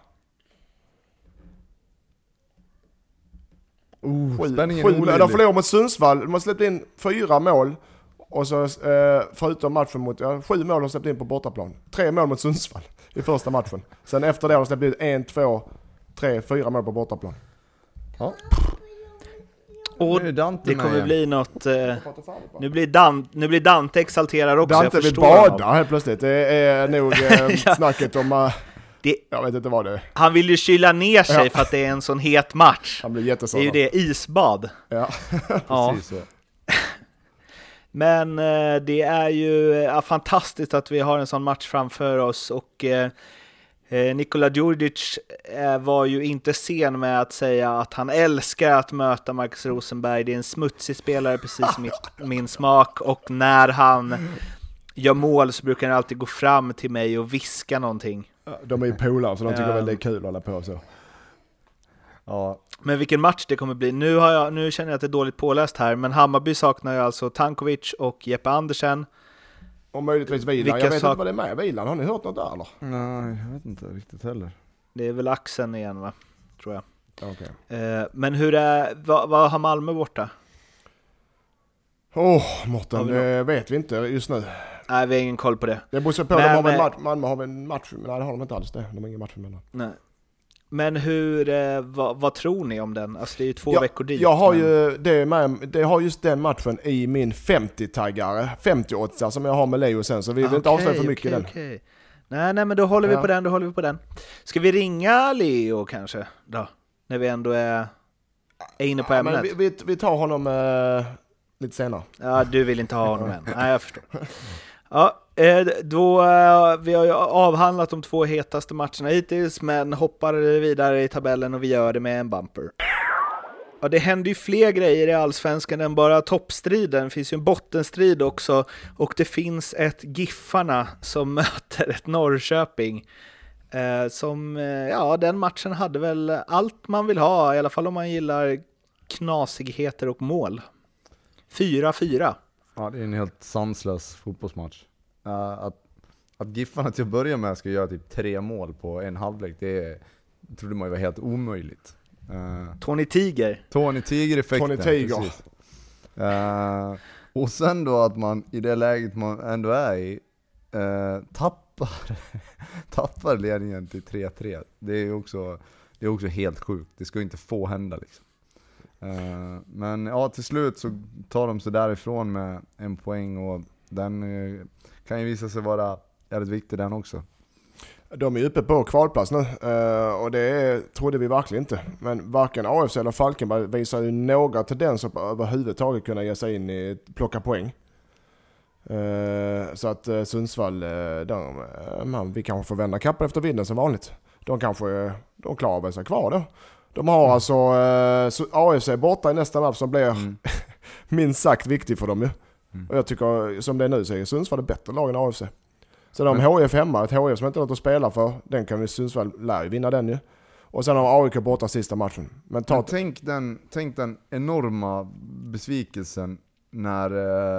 Oh, sju, sju. De förlorade mot Sundsvall, de har släppt in fyra mål. Och så eh, förutom matchen mot, ja, sju mål har de släppt in på bortaplan. Tre mål mot Sundsvall i första matchen. Sen efter det har de släppt in en, två, tre, fyra mål på bortaplan. Ja. Och Nu är Dante det kommer bli något... Eh, nu, blir Dan, nu blir Dante exalterad också, Dante jag vill bada helt plötsligt. Det är nog eh, Ja. snacket om... eh, Det, Jag vet inte vad det är. han vill ju kyla ner sig Ja. för att det är en sån het match. Han blir Det är ju jättesårad. det, isbad. Ja. Ja. Precis så. Men eh, det är ju eh, fantastiskt att vi har en sån match framför oss och eh, Nikola Djurdjic var ju inte sen med att säga att han älskar att möta Marcus Rosenberg. Det är en smutsig spelare, precis mitt, min smak. Och när han gör mål så brukar han alltid gå fram till mig och viska någonting. De är ju polare så de tycker Ja. väl det är kul att hålla på så. Ja, Men vilken match det kommer bli. Nu, har jag, nu känner jag att det är dåligt påläst här, men Hammarby saknar ju alltså Tankovic och Jeppe Andersen. Och möjligtvis. Vilka Jag vet sak- inte vad det är med Vilan. Har ni hört något där eller? nej jag vet inte riktigt heller. Det är väl axeln igen va? Tror jag. Okej. Eh, men hur är, vad, vad har Malmö borta? Åh, Har Mårten, det vet vi inte just nu. Nej, vi har ingen koll på det. Det beror på, Men, de har väl eh, match, Malmö har väl en match, nej det har de inte alls det. De har ingen match emellan. Nej. Men hur, eh, vad, vad tror ni om den? Alltså det är ju två Ja, veckor dit. Jag har men- ju det med, det har just den matchen i min 50-taggare, 50 som jag har med Leo sen, så vi vill inte Okej, avslöja för mycket okej, den. okej. Nej, nej, men då håller vi Ja. på den, då håller vi på den. Ska vi ringa Leo kanske? Då? När vi ändå är, är inne på Ja, ämnet. vi, vi, vi tar honom eh, lite senare. Ja, du vill inte ha honom än. Nej, jag förstår. Ja, Eh, då, eh, vi har ju avhandlat de två hetaste matcherna hittills, men hoppar vidare i tabellen och vi gör det med en bumper. Ja, det händer ju fler grejer i Allsvenskan än bara toppstriden. Det finns ju en bottenstrid också och det finns ett Giffarna som möter ett Norrköping. Eh, som, eh, ja, den matchen hade väl allt man vill ha, i alla fall om man gillar knasigheter och mål. 4-4. Ja, det är en helt sanslös fotbollsmatch. Att, att Giffarna till att börja med ska göra typ tre mål på en halvlek, det trodde man ju var helt omöjligt. Uh, Tony Tiger. Tony Tiger-effekten. Tony Tiger. precis. Eh, och sen då att man i det läget man ändå är i, eh, tappar, tappar ledningen till 3-3. Det är också, det är också helt sjukt, det ska ju inte få hända liksom. Eh, men ja, till slut så tar de sig därifrån med en poäng och den kan ju visa sig vara jävligt viktig den också. De är uppe på kvalplats nu eh, och det trodde vi verkligen inte. Men varken AFC eller Falkenberg visar ju några tendenser på överhuvudtaget kunna ge sig in i plocka poäng. Eh, Så att eh, Sundsvall, de, man, vi kanske får vända kappan efter vinden som vanligt. De kanske de klarar sig kvar då. De har alltså så AFC borta i nästa match som blir Mm. minst sagt viktig för dem ju. Mm. Och jag tycker som det är nu så är Sundsvall ett bättre lag än AFC. Så de Men- HIF hemma, ett HIF som inte har något att spela för, den kan vi Sundsvall lär ju vinna den ju. Och sen har AIK borta sista matchen. Men ta... Men tänk, den, tänk den enorma besvikelsen när,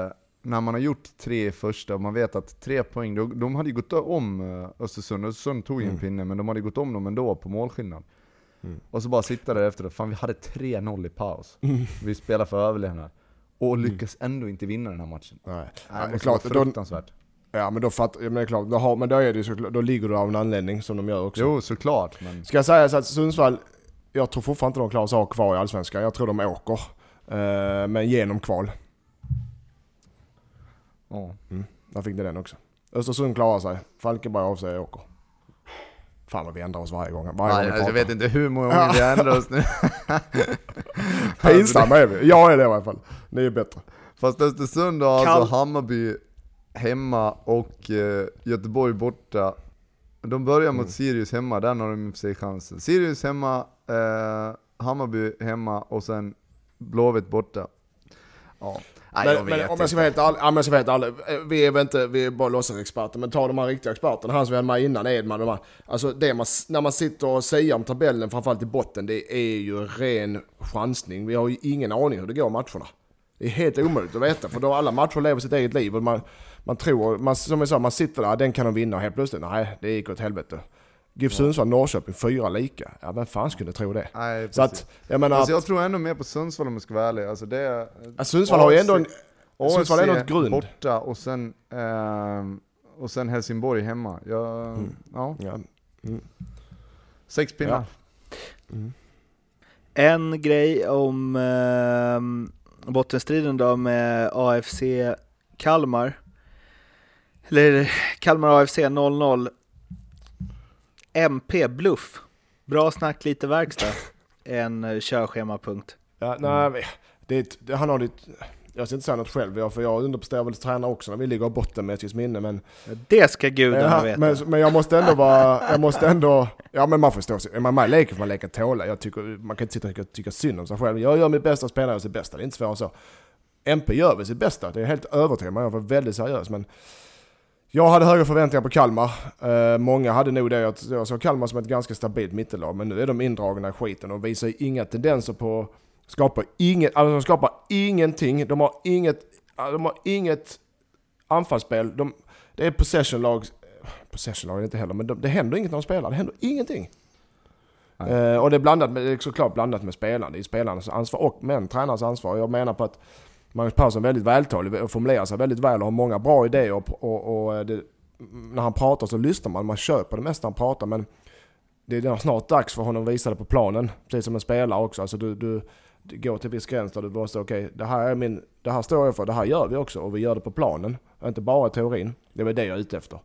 eh, när man har gjort tre första och man vet att tre poäng, de, de hade ju gått om eh, Östersund, Östersund tog ju en Mm. pinne men de hade gått om dem ändå på målskillnad. Mm. Och så bara sitta där efter det, fan vi hade 3-0 i paus. Mm. Vi spelar för överlevnad. Och lyckas ändå inte vinna den här matchen. Nej. Nej, det det är klart, då, fruktansvärt. ja men då fattar ja, men det är klart, då, har, men då är det såklart, då ligger du av en anledning som de gör också. Jo, såklart. Men Ska jag säga så att Sundsvall, jag tror fortfarande inte de klarar sig kvar i Allsvenskan. Jag tror de åker. Eh, men genom kval. ja. Där fick ni den också. Östersund klarar sig. Falkenberg av sig åker. Fan vad vi ändrar oss varje gång. Varje Nej, gång vi alltså, jag vet inte hur många gånger vi ändrar oss nu. Pinsamma är vi. Jag är det i alla fall. Ni är bättre. Fast Östersund har alltså Hammarby hemma och eh, Göteborg borta. De börjar Mm. mot Sirius hemma, där har de i sig chansen. Sirius hemma, eh, Hammarby hemma och sen Blåvitt borta. Ja, nej jag Men, vet men om jag ska vara helt ärlig, ja, men jag ska vara helt ärlig. eh, Vi är väl inte, vi är bara låtsasexperter, men ta de här riktiga experterna. Han som vi hade med innan, Edman, de här. Alltså det man, när man sitter och säger om tabellen, framförallt i botten, det är ju ren chansning. Vi har ju ingen aning hur det går matcherna. Det är helt omöjligt att veta, för då alla matcher lever sitt eget liv. Och man, man tror, man, som jag sa, man sitter där, den kan de vinna och helt plötsligt, nej, det gick åt helvete. GIF Sundsvall, Norrköping, fyra lika. Ja, vem fan skulle tro det? Nej, Så att, jag menar, alltså, jag tror ändå mer på Sundsvall om jag ska vara ärlig. Alltså, det, att Sundsvall har ju ändå en, AFC Sundsvall är något grund. borta och sen, ehm, och sen Helsingborg hemma. Jag, Mm. ja, ja, sex pinnar. Ja. En grej om eh, bottenstriden då med AFC Kalmar. Eller Kalmar AFC 0-0. MP Bluff. Bra snack, lite verkstad. En uh, körschemapunkt. Ja, nej, mm. det, det, han har det, jag ska inte säga något själv, för jag underpresterar väl tränare också när vi ligger i botten med ett minne. Men, det ska gudarna ja, veta. Men, men jag måste ändå vara, jag måste ändå, ja men man förstår sig. Är man med i leken får man leka tåla. Jag tycker, man kan inte sitta och tycka synd om sig själv. Jag gör mitt bästa, spelar jag sitt bästa. Det är inte svårare än så. MP gör väl sitt bästa, det är helt övertygad man. Jag var väldigt seriös. Men jag hade höga förväntningar på Kalmar. Uh, många hade nog det. Jag, jag såg Kalmar som ett ganska stabilt mittellag. Men nu är de indragna i skiten och visar inga tendenser på... Skapar inget, alltså de skapar ingenting. De har inget, de har inget anfallsspel. De, det är possession-lag. Possession-lag inte heller, men de, det händer inget när de spelar. Det händer ingenting. Uh, och det är, blandat med, det är såklart blandat med spelarna. Det är spelarnas ansvar och men tränarens ansvar. Jag menar på att Magnus Persson är väldigt vältalig och formulerar sig väldigt väl och har många bra idéer. Och, och, och det, när han pratar så lyssnar man, man köper det mesta han pratar men det är snart dags för honom att visa det på planen. Precis som en spelare också. Alltså du, du, du går till en viss gräns där du måste, okej, okay, det här är min, det här står jag för, det här gör vi också och vi gör det på planen. Inte bara teorin. Det är det jag är ute efter.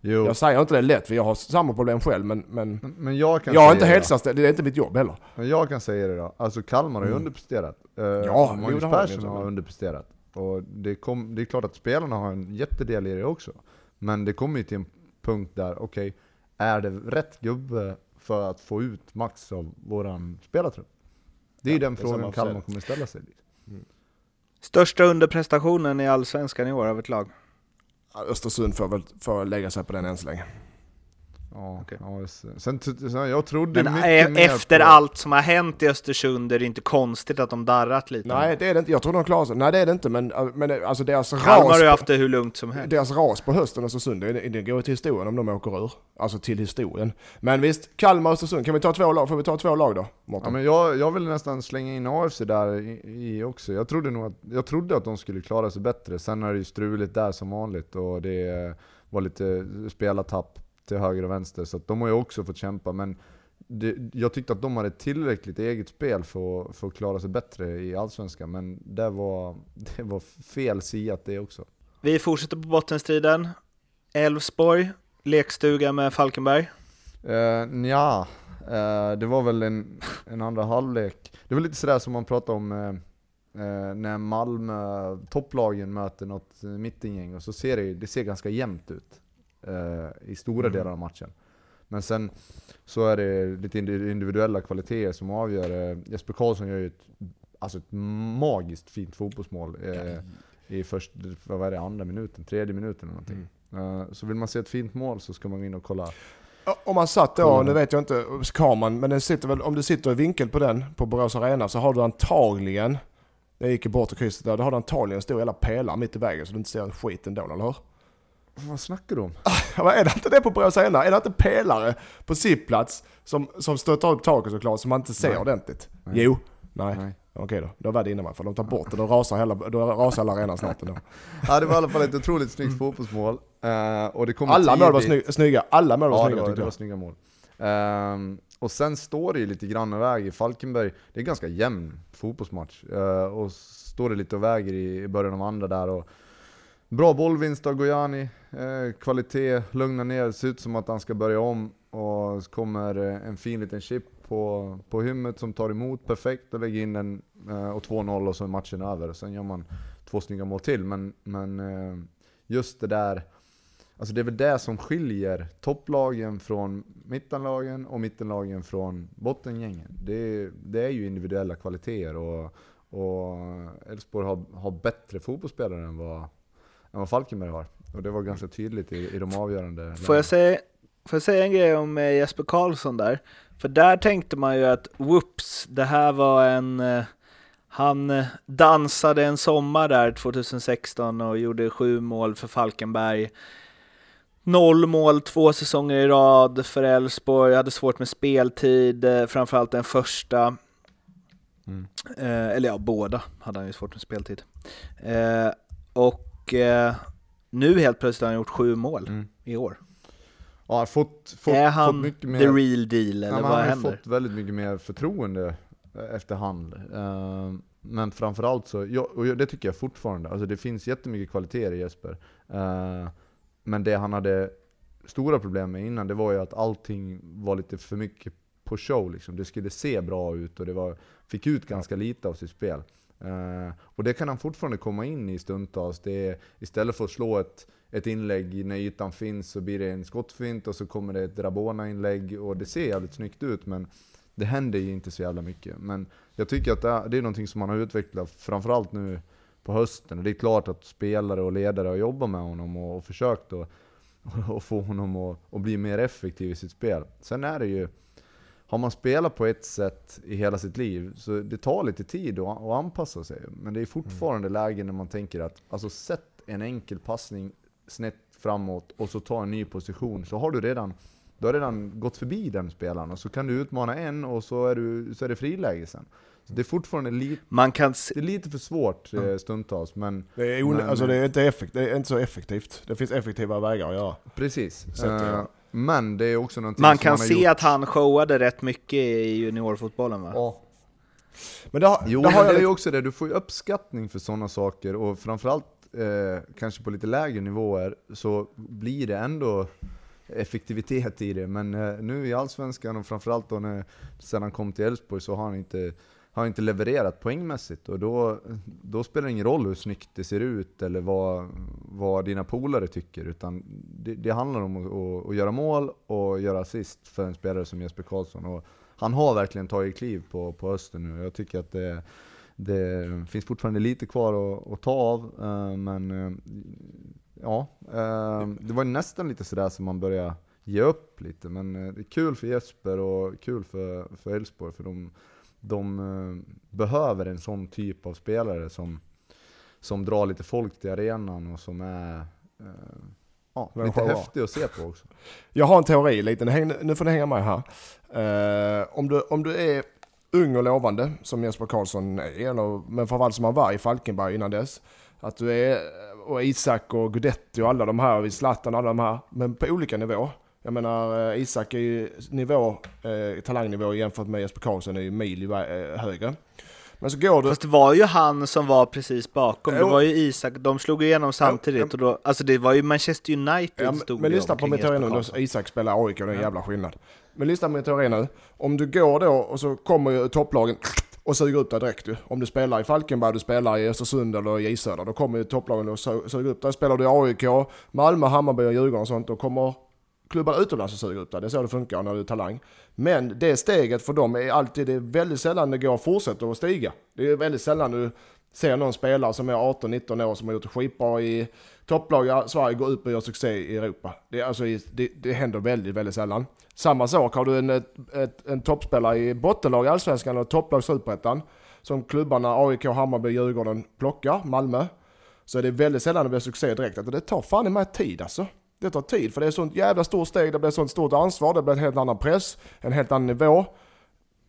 Jo. Jag säger inte det lätt för jag har samma problem själv men, men, men jag, kan jag har inte hälsast, det är inte mitt jobb heller. Men jag kan säga det då, alltså Kalmar har ju mm. underpresterat. Uh, ja, Magnus Persson har underpresterat. Och det, kom, det är klart att spelarna har en jättedel i det också. Men det kommer ju till en punkt där, okej, okay, är det rätt gubbe för att få ut max av våran spelartrupp? Det är ja, den frågan Kalmar kommer ställa sig. Mm. Största underprestationen i Allsvenskan i år av ett lag? Östersund får väl får lägga sig på den än så länge. Ja, okay. ja sen, sen, jag trodde Men mycket mer efter på... allt som har hänt i Östersund är det inte konstigt att de darrat lite? Nej, det är det inte. Jag tror de klarar sig. Nej, det är det inte. Men, äh, men alltså deras Kalmar ras... har ju haft det hur lugnt som helst. Deras ras på hösten Östersund, det, det går till historien om de åker ur. Alltså till historien. Men visst, Kalmar och Östersund. Kan vi ta två lag? Får vi ta två lag då? Ja, men jag, jag vill nästan slänga in AFC där i, i, också. Jag trodde nog att, jag trodde att de skulle klara sig bättre. Sen är det ju struligt där som vanligt och det var lite spelartapp till höger och vänster, så de har ju också fått kämpa. Men det, jag tyckte att de hade tillräckligt eget spel för, för att klara sig bättre i Allsvenskan, men det var, det var fel siat det också. Vi fortsätter på bottenstriden. Elfsborg, lekstuga med Falkenberg. Uh, ja, uh, det var väl en, en andra halvlek. Det var lite sådär som man pratade om uh, när Malmö, topplagen möter något mittengäng och så ser det, det ser ganska jämnt ut eh, i stora mm. delar av matchen. Men sen så är det lite individuella kvaliteter som avgör. Eh, Jesper Karlsson gör ju ett, alltså ett magiskt fint fotbollsmål eh, i först, vad är det, andra minuten, tredje minuten eller någonting. Mm. Uh, så vill man se ett fint mål så ska man gå in och kolla. Om man satt då, nu vet jag inte kameran, men den sitter väl, om du sitter i vinkel på den på Borås Arena så har du antagligen, jag gick bort och krysset där, då har du antagligen en stor jävla pelare mitt i vägen så du inte ser en skit ändå, eller hur? Vad snackar du om? är det inte det på Borås Arena? Är det inte pelare på sittplats som, som stöttar upp taket såklart som man inte ser Nej. ordentligt? Nej. Jo. Nej. Nej. Okej då, då var det innan för de tar bort det, då rasar hela, då rasar hela arenan snart ändå. Ja det var i alla fall ett otroligt snyggt fotbollsmål. Uh, och det kom alla mål var snygga, snygga, alla mål var ja, snygga det var, det var snygga mål. Uh, och sen står det ju lite grann och väger, Falkenberg, det är en ganska jämn fotbollsmatch. Uh, och står det lite och väger i början av andra där och Bra bollvinst av Gojani, eh, kvalitet, lugna ner, det ser ut som att han ska börja om. Och så kommer eh, en fin liten chip på, på hymmet som tar emot perfekt och lägger in den eh, och 2-0 och så är matchen över. Sen gör man två snygga mål till, men, men eh, just det där, alltså det är väl det som skiljer topplagen från mittenlagen och mittenlagen från bottengängen. Det, det är ju individuella kvaliteter och och Elfsborg har, har bättre fotbollsspelare än vad än vad Falkenberg har. Och det var ganska tydligt i, i de avgörande Får jag, säga, får jag säga en grej om eh, Jesper Karlsson där? För där tänkte man ju att whoops, det här var en... Eh, han eh, dansade en sommar där 2016 och gjorde sju mål för Falkenberg. Noll mål två säsonger i rad för Elfsborg, hade svårt med speltid, framförallt den första. Mm. Eh, eller ja, båda hade han ju svårt med speltid. Eh, och eh, nu helt plötsligt har han gjort sju mål mm. i år. Ja, fått, fått, är han fått mycket mer, the real deal, eller ja, vad han händer? har fått väldigt mycket mer förtroende efterhand. Uh, men framförallt så, och det tycker jag fortfarande, alltså det finns jättemycket kvaliteter i Jesper. Uh, men det han hade stora problem med innan, det var ju att allting var lite för mycket på show liksom. Det skulle se bra ut och det var, fick ut ganska lite av sitt spel. Uh, och det kan han fortfarande komma in i stundtals. Det är, istället för att slå ett, ett inlägg när ytan finns så blir det en skottfint och så kommer det ett Rabona-inlägg och det ser jävligt snyggt ut men det händer ju inte så jävla mycket. Men jag tycker att det är, det är någonting som han har utvecklat, framförallt nu på hösten. Och det är klart att spelare och ledare har jobbat med honom och, och försökt att och få honom att, att bli mer effektiv i sitt spel. Sen är det ju, har man spelat på ett sätt i hela sitt liv, så det tar lite tid att, att anpassa sig. Men det är fortfarande mm. lägen när man tänker att, alltså sätt en enkel passning snett framåt och så ta en ny position, så har du redan du har redan gått förbi den spelaren, och så kan du utmana en och så är, du, så är det friläge sen. Så det är fortfarande lite, Man kan det är lite för svårt mm. stundtals, men... Det är, men, alltså det, är inte effekt, det är inte så effektivt. Det finns effektiva vägar att göra. Precis. Uh, men det är också någonting Man kan man se gjort. att han showade rätt mycket i juniorfotbollen va? Ja. Men det har, jo, det har jag det är också det, du får ju uppskattning för sådana saker och framförallt eh, kanske på lite lägre nivåer så blir det ändå effektivitet i det. Men eh, nu i Allsvenskan och framförallt då när, sen han kom till Elfsborg så har han inte, har inte levererat poängmässigt. Och då, då spelar det ingen roll hur snyggt det ser ut eller vad, vad dina polare tycker. Utan det, det handlar om att, att, att, göra mål och göra assist för en spelare som Jesper Karlsson. Och han har verkligen tagit kliv på, på hösten nu. Jag tycker att det, det finns fortfarande lite kvar att, att ta av, eh, men eh, ja, eh, det var nästan lite sådär som man började ge upp lite. Men det är kul för Jesper och kul för, för Elfsborg, för de, de eh, behöver en sån typ av spelare som, som drar lite folk till arenan och som är eh, ja, lite häftig att se på också. Jag har en teori lite, nu får ni hänga med här. Uh, om, du, om du är ung och lovande, som Jesper Karlsson är, men framförallt som han var i Falkenberg innan dess. Att du är och Isak och Gudetti och alla de här, Zlatan och alla de här, men på olika nivå. Jag menar eh, Isak är ju nivå, eh, talangnivå jämfört med Jesper Karlsson är ju mil eh, högre. Men så går du... Fast det var ju han som var precis bakom, det var ju Isak, de slog igenom samtidigt och då, alltså det var ju Manchester United ja, stod Men lyssna på min teori nu, Isak spelar AIK, det är en jävla skillnad. Men lyssna på min teori nu, om du går då och så kommer ju topplagen och suger upp dig direkt. Om du spelar i Falkenberg, du spelar i Östersund eller i J Södra, då kommer ju topplagen och suger upp dig. Spelar du i AIK, Malmö, Hammarby och Djurgården och sånt, då kommer klubbar utomlands och suger upp dig. Det är så det funkar när du är talang. Men det steget för dem är alltid, det är väldigt sällan det går att fortsätta att stiga. Det är väldigt sällan du ser någon spelare som är 18-19 år som har gjort det skitbra i topplag i Sverige gå upp och göra succé i Europa. Det, alltså, det, det händer väldigt, väldigt sällan. Samma sak, har du en, ett, en toppspelare i bottenlag i Allsvenskan och topplag i Superettan, som klubbarna AIK, Hammarby, Djurgården plockar, Malmö, så är det väldigt sällan det blir succé direkt. Alltså, det tar fan i mig tid alltså. Det tar tid, för det är sånt jävla stort steg, det blir sånt stort ansvar, det blir en helt annan press, en helt annan nivå.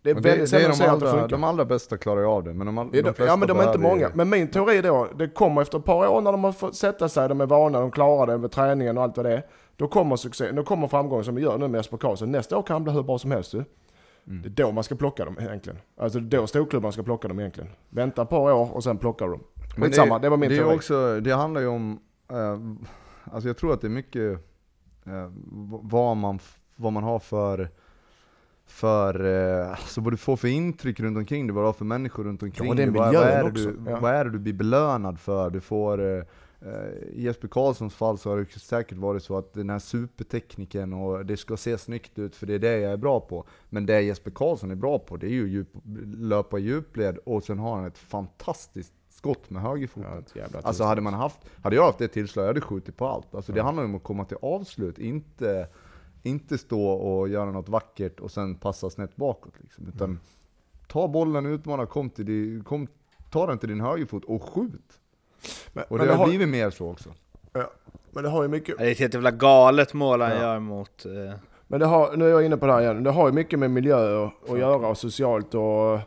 Det är väldigt sällan de, allra, de allra bästa klarar ju av det, men de, all, de flesta Ja men de är inte många. Men min teori då, det kommer efter ett par år när de har fått sätta sig, de är vana, de klarar det med träningen och allt vad det är. Då kommer succé, då kommer framgången som vi gör nu med Jesper Karlsson. Nästa år kan han bli hur bra som helst ju. Mm. Det är då man ska plocka dem egentligen. Alltså det är då storklubbarna ska plocka dem egentligen. Vänta ett par år och sen plockar du dem. Men det, det var min det teori. Också, det handlar ju om, eh, alltså jag tror att det är mycket eh, vad, man, vad man har för för, eh, alltså vad du får för intryck runt omkring dig, vad du har för människor runt omkring ja, dig. Vad, vad, är. Du, ja. vad är det du blir belönad för? Du får, eh, i Jesper Karlssons fall så har det säkert varit så att den här supertekniken och det ska se snyggt ut för det är det jag är bra på. Men det Jesper Karlsson är bra på det är ju djup, löpa i djupled och sen har han ett fantastiskt skott med högerfoten. Ja, alltså hade, man haft, hade jag haft det tillslaget, jag hade skjutit på allt. Alltså det handlar om att komma till avslut, inte inte stå och göra något vackert och sen passa snett bakåt. Liksom. Utan mm. ta bollen, utmana, kom till din, kom, ta den till din högerfot och skjut. Men, och det, det har blivit mer så också. Ja, men det har ju mycket... Det är ett helt jävla galet mål han ja. gör mot... Eh... Men det har, nu är jag inne på det här igen, det har ju mycket med miljö att, att göra och socialt och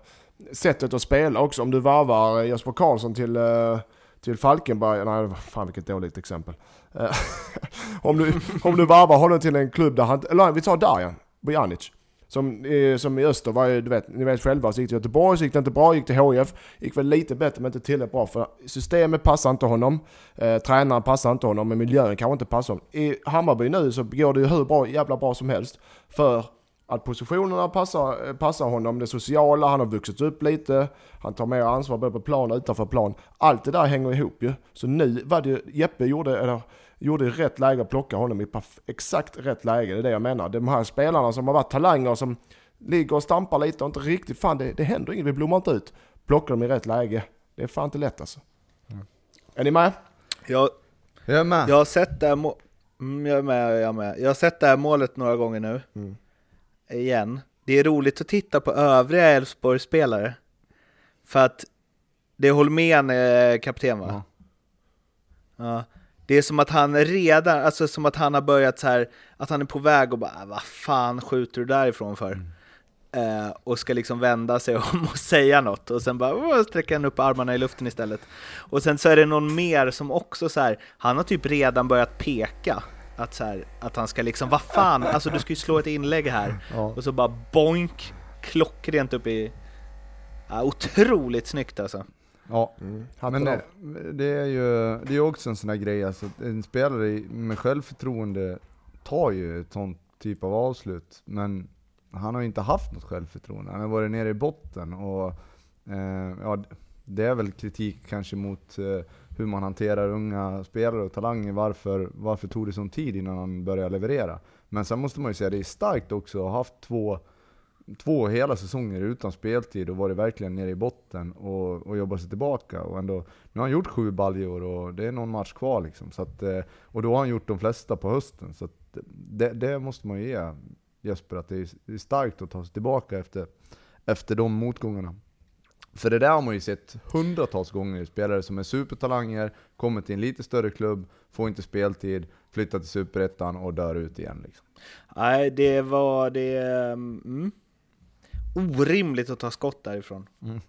sättet att spela också. Om du varvar eh, Jesper Karlsson till, eh, till Falkenberg, nej fan vilket dåligt exempel. Eh, om, du, om du varvar honom till en klubb där han, eller vi tar Darjan Bojanic. Som, som i Öster var ju, du vet, ni vet själva, så gick till Göteborg, så gick det inte bra, gick till HIF, gick väl lite bättre men inte tillräckligt bra för systemet passar inte honom, eh, tränaren passar inte honom, men miljön kanske inte passar honom. I Hammarby nu så går det ju hur bra, jävla bra som helst, för att positionerna passar, passar honom, det sociala, han har vuxit upp lite, han tar mer ansvar både på plan och utanför plan. Allt det där hänger ihop ju. Så nu var det Jeppe gjorde, eller gjorde i rätt läge att plocka honom i exakt rätt läge. Det är det jag menar. De här spelarna som har varit talanger som ligger och stampar lite och inte riktigt, fan det, det händer inget, vi blommar inte ut. Plockar dem i rätt läge. Det är fan inte lätt alltså. Mm. Är ni med? Jag, jag är med. Jag har sett det här må- mm, jag är med, jag är med. Jag har sett det här målet några gånger nu. Mm. Igen. Det är roligt att titta på övriga Elfsborg-spelare. För att det är Holmén är kapten va? Ja. ja. Det är som att han redan, alltså som att han har börjat så här, att han är på väg och bara äh, vad fan skjuter du därifrån för? Mm. Uh, och ska liksom vända sig om och säga något och sen bara sträcker han upp armarna i luften istället. Och sen så är det någon mer som också så här, han har typ redan börjat peka att, så här, att han ska liksom, vad fan, alltså du ska ju slå ett inlägg här. Ja. Och så bara boink, klockrent upp i... Ja, otroligt snyggt alltså. Ja, mm. men det, det, är ju det är också en sån här grej, alltså, en spelare med självförtroende tar ju ett sånt typ av avslut, men han har inte haft något självförtroende. Han har varit nere i botten och eh, ja, det är väl kritik kanske mot eh, hur man hanterar unga spelare och talanger. Varför, varför tog det sån tid innan han började leverera? Men sen måste man ju säga att det är starkt också att ha haft två två hela säsonger utan speltid och varit verkligen nere i botten och, och jobbat sig tillbaka. Och ändå, nu har han gjort sju baljor och det är någon match kvar liksom. Så att, eh, och då har han gjort de flesta på hösten. Så det, det, måste man ju ge Jesper, att det är, starkt att ta sig tillbaka efter, efter de motgångarna. För det där har man ju sett hundratals gånger, spelare som är supertalanger, kommer till en lite större klubb, får inte speltid, flyttar till superettan och dör ut igen. Liksom. Nej, det var det... Mm orimligt att ta skott därifrån. Mm.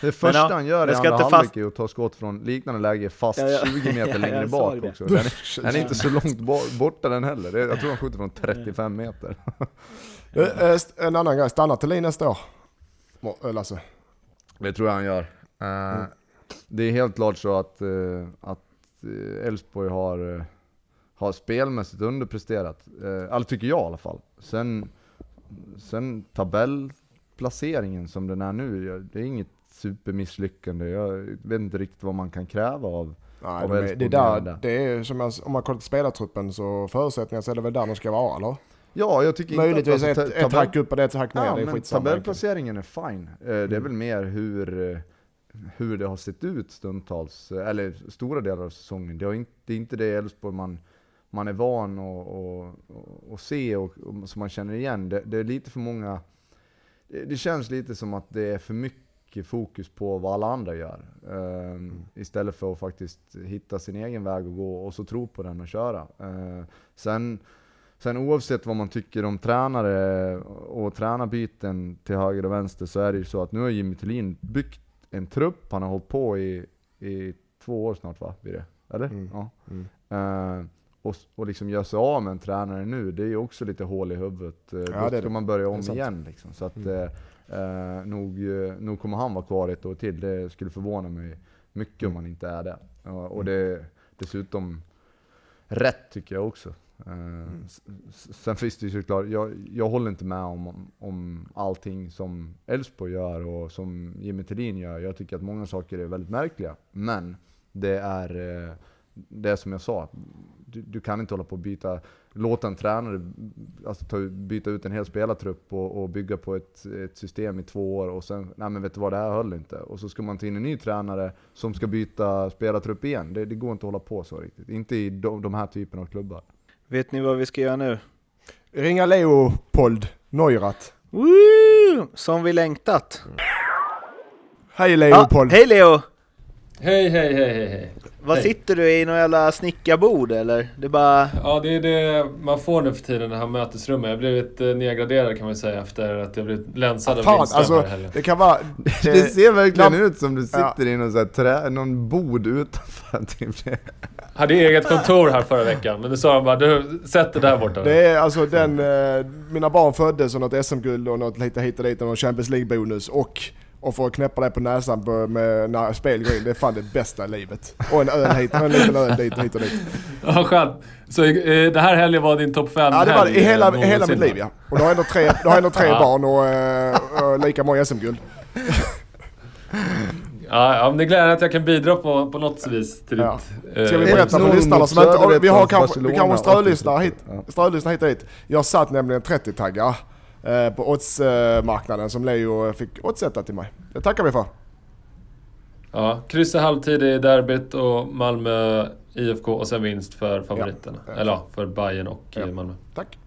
Det första ja, han gör i andra halvlek fast... är att ta skott från liknande läge fast ja, ja. 20 meter längre bak också. Den är, den är, inte så långt borta den heller. Jag tror han skjuter från 35 meter. Eh, eh, en annan grej, stannar Thelin nästa år? Lasse? Det tror jag han gör. Mm. Det är helt klart så att att Elfsborg har, har spelmässigt underpresterat. Alltså tycker jag i alla fall. Sen, sen tabell placeringen som den är nu, det är inget supermisslyckande. Jag vet inte riktigt vad man kan kräva av Nej, av det, det, där, det är som jag, om man kollar till spelartruppen så förutsättningar så är det väl där de ska vara eller? Ja, jag tycker Möjligtvis inte att, alltså, ett, ett hack upp och ett hack ner, ja, det är men Tabellplaceringen är fine. Eh, det är mm. väl mer hur, eh, hur det har sett ut stundtals, eh, eller stora delar av säsongen. Det, inte, det är inte det Elfsborg man, man är van att se och, och som man känner igen. Det, det är lite för många det känns lite som att det är för mycket fokus på vad alla andra gör. Um, mm. Istället för att faktiskt hitta sin egen väg och gå och så tro på den och köra. Uh, sen, sen oavsett vad man tycker om tränare och tränarbyten till höger och vänster så är det ju så att nu har Jimmy Thulin byggt en trupp, han har hållit på i, i två år snart va? Blir det? Eller? Mm. Ja. Mm. Uh, och, och liksom göra sig av med en tränare nu, det är ju också lite hål i huvudet. Eh, ja, Då ska man börja om igen. Liksom. Så att, mm. eh nog, nog kommer han vara kvar ett år till. Det skulle förvåna mig mycket mm. om han inte är det. Och mm. det är dessutom rätt tycker jag också. Mm. Sen finns det ju såklart, jag, jag håller inte med om, om allting som Elfsborg gör och som Jimmy Thelin gör. Jag tycker att många saker är väldigt märkliga. Men det är det är som jag sa, du, du, kan inte hålla på och byta, låta en tränare alltså ta, byta ut en hel spelartrupp och, och bygga på ett, ett, system i två år och sen, nej men vet du vad, det här höll inte. Och så ska man ta in en ny tränare som ska byta spelartrupp igen. Det, det går inte att hålla på så riktigt. Inte i de, de här typen av klubbar. Vet ni vad vi ska göra nu? Ringa Leopold Neurath. Woo! Som vi längtat. Hej Leopold! Ja, hej Leo! Hej, hej, hej, hej, hej. Vad Hej. sitter du i? Någon jävla snickarbord eller? Det är bara... Ja, det är det man får nu för tiden, det här mötesrummet. Jag har blivit eh, nedgraderad kan man säga efter att jag blivit länsad av Fan, Lindström alltså det kan vara... Det ser verkligen Ja. ut som du sitter i någon, så här trä, någon bod utanför. Typ. Hade eget kontor här förra veckan, men då sa de bara du, sätt det där borta. Det är alltså den, eh, mina barn föddes och något SM-guld och något lite hit och dit och någon Champions League-bonus och och få knäppa det på näsan på, med när spel går in, det är fan det bästa i livet. Och en öl hit, och en liten öl dit och hit och dit. Ja, skönt. Så eh, det här helgen var din topp 5 Ja det var det, i hela, i hela mitt liv ja. Och du har ändå tre, du har ändå tre barn och, eh, och lika många SM-guld. Ja, ja, men det är glädjande att jag kan bidra på, på något vis till Ja. ditt... eh, Ska vi Ett berätta för lyssnarna som inte... Vi har kanske, vi kanske strölyssnare hit, strölyssnare hit och dit. Jag satt nämligen 30-taggar eh, på oddsmarknaden som Leo fick oddsätta till mig. Det tackar vi för. Ja, kryss i halvtid i derbyt och Malmö IFK och sen vinst för favoriterna. Ja. Eller ja, för Bayern och Ja. eh, Malmö. Tack.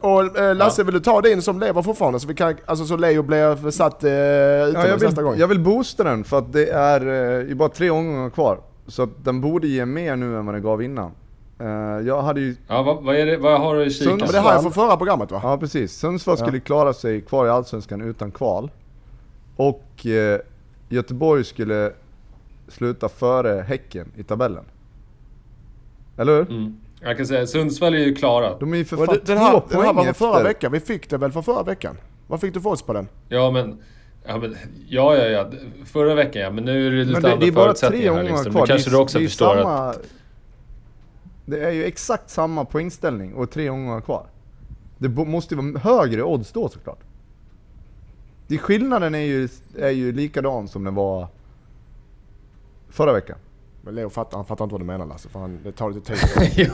Och eh, Lasse, vill du ta din som lever fortfarande? Så, vi kan, alltså, så Leo blir satt eh, Ja, utomhus jag, nästa gång. vill, jag vill boosta den för att det är eh, ju bara tre omgångar kvar. Så att den borde ge mer nu än vad den gav innan. Eh, jag hade ju, Ja, vad, vad, är det, vad har du i Men kikan? det har jag från förra programmet va? ja precis, Sundsvall Ja. skulle klara sig kvar i Allsvenskan utan kval. Och eh, Göteborg skulle sluta före Häcken i tabellen. Eller hur? Mm. Jag kan säga, Sundsvall är ju klara. De är ju för fan den, två här, den poäng här var från förra efter. veckan, vi fick det väl för förra veckan? Vad fick du för oss på den? Ja men... Ja, men, ja, ja, ja. Förra veckan ja, men nu är det lite Men det, andra det är bara tre här omgångar liksom. kvar. Kanske det, du också det är förstår att... samma, Det är ju exakt samma poängställning och tre omgångar kvar. Det måste ju vara högre odds då såklart. Det, skillnaden är ju, är ju likadan som den var förra veckan. Men Leo fattar, han fattar inte vad du menar Lasse, för han, det tar lite tid.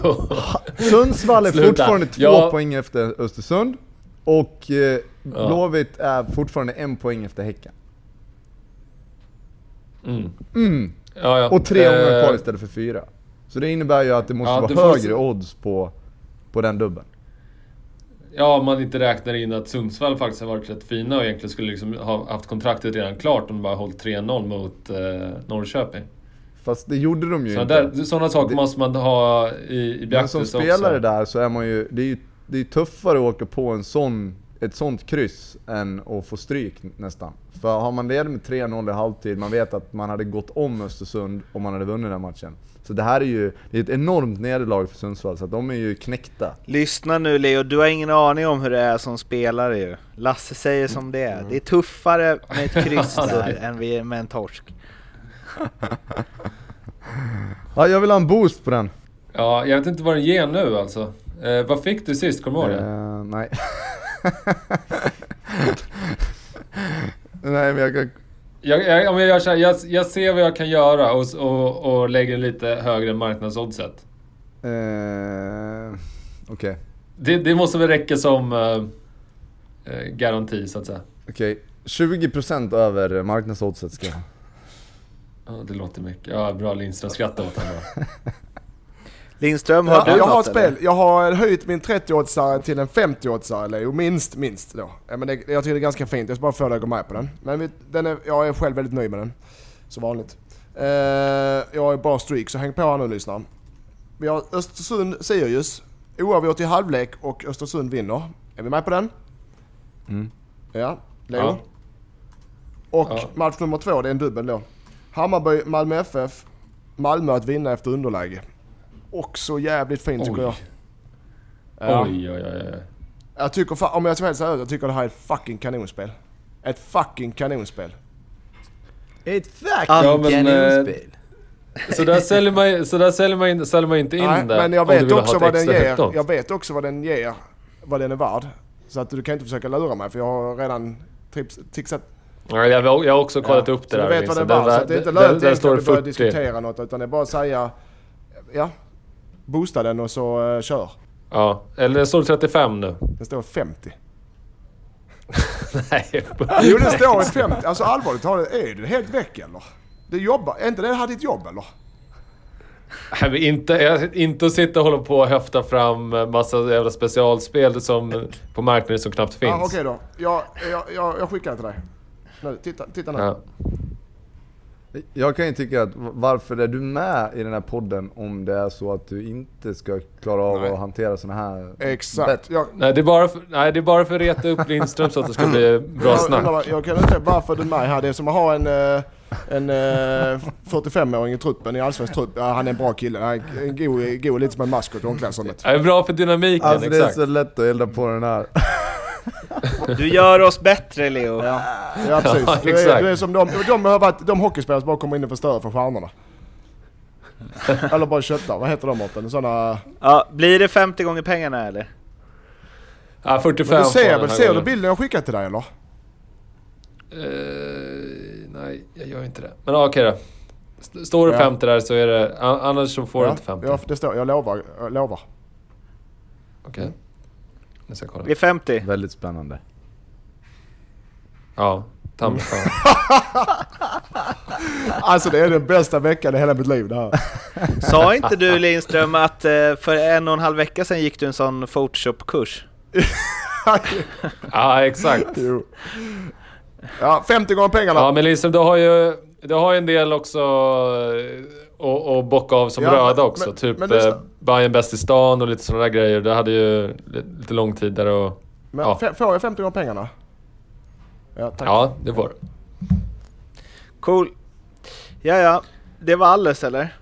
Sundsvall är Sluta. fortfarande två Ja. poäng efter Östersund. Och eh, Blåvitt är fortfarande en poäng efter Häcken. Mm. Mm. Ja, ja. Och tre omgångar Eh, kvar istället för fyra. Så det innebär ju att det måste vara högre se- odds på, på den dubben. Ja, om man inte räknar in att Sundsvall faktiskt har varit rätt fina och egentligen skulle liksom ha haft kontraktet redan klart om de bara hållit 3-0 mot eh, Norrköping. Fast det gjorde de ju Så inte. där, sådana saker Det- måste man ha i, i Men beaktelse som också. spelare där så är man ju, det är ju det är tuffare att åka på en sån, ett sånt kryss än att få stryk nästan. För har man ledit med 3-0 i halvtid, man vet att man hade gått om Östersund om man hade vunnit den matchen. Så det här är ju det är ett enormt nederlag för Sundsvall, så att de är ju knäckta. Lyssna nu Leo, du har ingen aning om hur det är som spelare ju. Lasse säger som det är. Det är tuffare med ett kryss där än med en torsk. Ja, jag vill ha en boost på den. Ja, jag vet inte vad den ger nu alltså. Eh, vad fick du sist, kommer du ihåg det? Eh, nej. nej men jag kan... Jag, jag, om jag, här, jag, jag ser vad jag kan göra och, och, och lägger lite högre marknadsoddset. Eh, Okej. Det, det måste väl räcka som eh, eh, garanti så att säga. Okej. 20% över marknadsoddset ska jag ha. Ja, det låter mycket. Ja, bra Lindström. Skratta åt honom bara. Lindström, har Ja, du jag något har ett eller? spel. Jag har höjt min 30-oddsare till en 50-oddsare Leo, minst, minst då. Ja, men det, jag tycker det är ganska fint, jag ska bara få dig att gå med på den. Men vi, den är, jag är själv väldigt nöjd med den. Som vanligt. Eh, jag har bra streak, så häng på här nu lyssnaren. Vi har Östersund-Sirius, oavgjort i halvlek och Östersund vinner. Är vi med på den? Mm. Ja, Leo. Ja. Och Ja. match nummer två, det är en dubbel då. Hammarby, Malmö FF. Malmö att vinna efter underläge. Också jävligt fint tycker Oj. jag. Ja. Oj, oj, oj, oj. Jag tycker, om jag ska vara helt seriös, jag tycker det här är ett fucking kanonspel. Ett fucking kanonspel. Ett fact! Ja, men, eh, Kanonspel. Så där säljer man, så där säljer man, säljer man inte in Nej, det. men jag vet också vad den ger. odds. Jag vet också vad den ger, vad den är värd. Så att du kan inte försöka lura mig för jag har redan trips, tixat. Ja, jag, har- jag har också kollat upp det så där. du vet vad den är värd. Så det är inte lönt att vi börjar 40. diskutera något utan det är bara att säga, ja, boosta den och så uh, kör. Ja, eller det står 35 nu. Det står 50. Nej. Jo det står 50, alltså allvarligt talat, är du helt väck eller? Du jobbar, är inte det här ditt jobb eller? Nej, men inte, inte att sitta och hålla på och höfta fram massa jävla specialspel som, på marknaden som knappt finns. Ja, Okej då, jag, jag, jag, jag skickar det till dig. Nu, titta, titta nu. Ja. Jag kan ju tycka att varför är du med i den här podden om det är så att du inte ska klara av Nej. att hantera såna här Exakt. Jag, Nej, det är bara för, nej, det är bara för att reta upp Lindström så att det ska bli bra jag, snack. jag, jag kan inte, varför du är med här, det är som att ha en, eh, en eh, 45-åring i truppen, i allsvensk trupp. Ja, han är en bra kille, han är en god, god lite som en maskot i omklädningsrummet. Det är bra för dynamiken, Alltså det är exakt. så lätt att elda på den här. Du gör oss bättre Leo. Ja, ja precis. Ja, du, är, du är som de, de har varit de hockeyspelare som bara kommer in och förstör för stjärnorna. Eller bara köttar, vad heter de Mårten? Sådana... Ja, blir det 50 gånger pengarna eller? Ja, 45 Men du ser väl, ser du bilden jag skickat till dig eller? Eh, nej, jag gör inte det. Men ja, okej då. St- Står det Ja. 50 där så är det... Annars så får du ja, inte 50. Ja, det står, jag lovar. Jag lovar. Okej. Nu ska jag kolla. Det är 50. Väldigt spännande. Ja, ta mig fan. Alltså det är den bästa veckan i hela mitt liv det här. Sa inte du Lindström att eh, för en och en halv vecka sedan gick du en sån Photoshop-kurs? Ja, exakt. jo. Ja, 50 gånger pengarna. Ja, men Lindström, du har ju... Du har ju en del också att att bocka av som Ja, röda också. men- typ men eh, Bayern bäst i stan och lite sådana där grejer. Det hade ju li- lite lång tid där och... Men ja. får jag 50 gånger pengarna? Ja, tack. Ja, det får du. Cool. Ja, ja. Det var alles eller?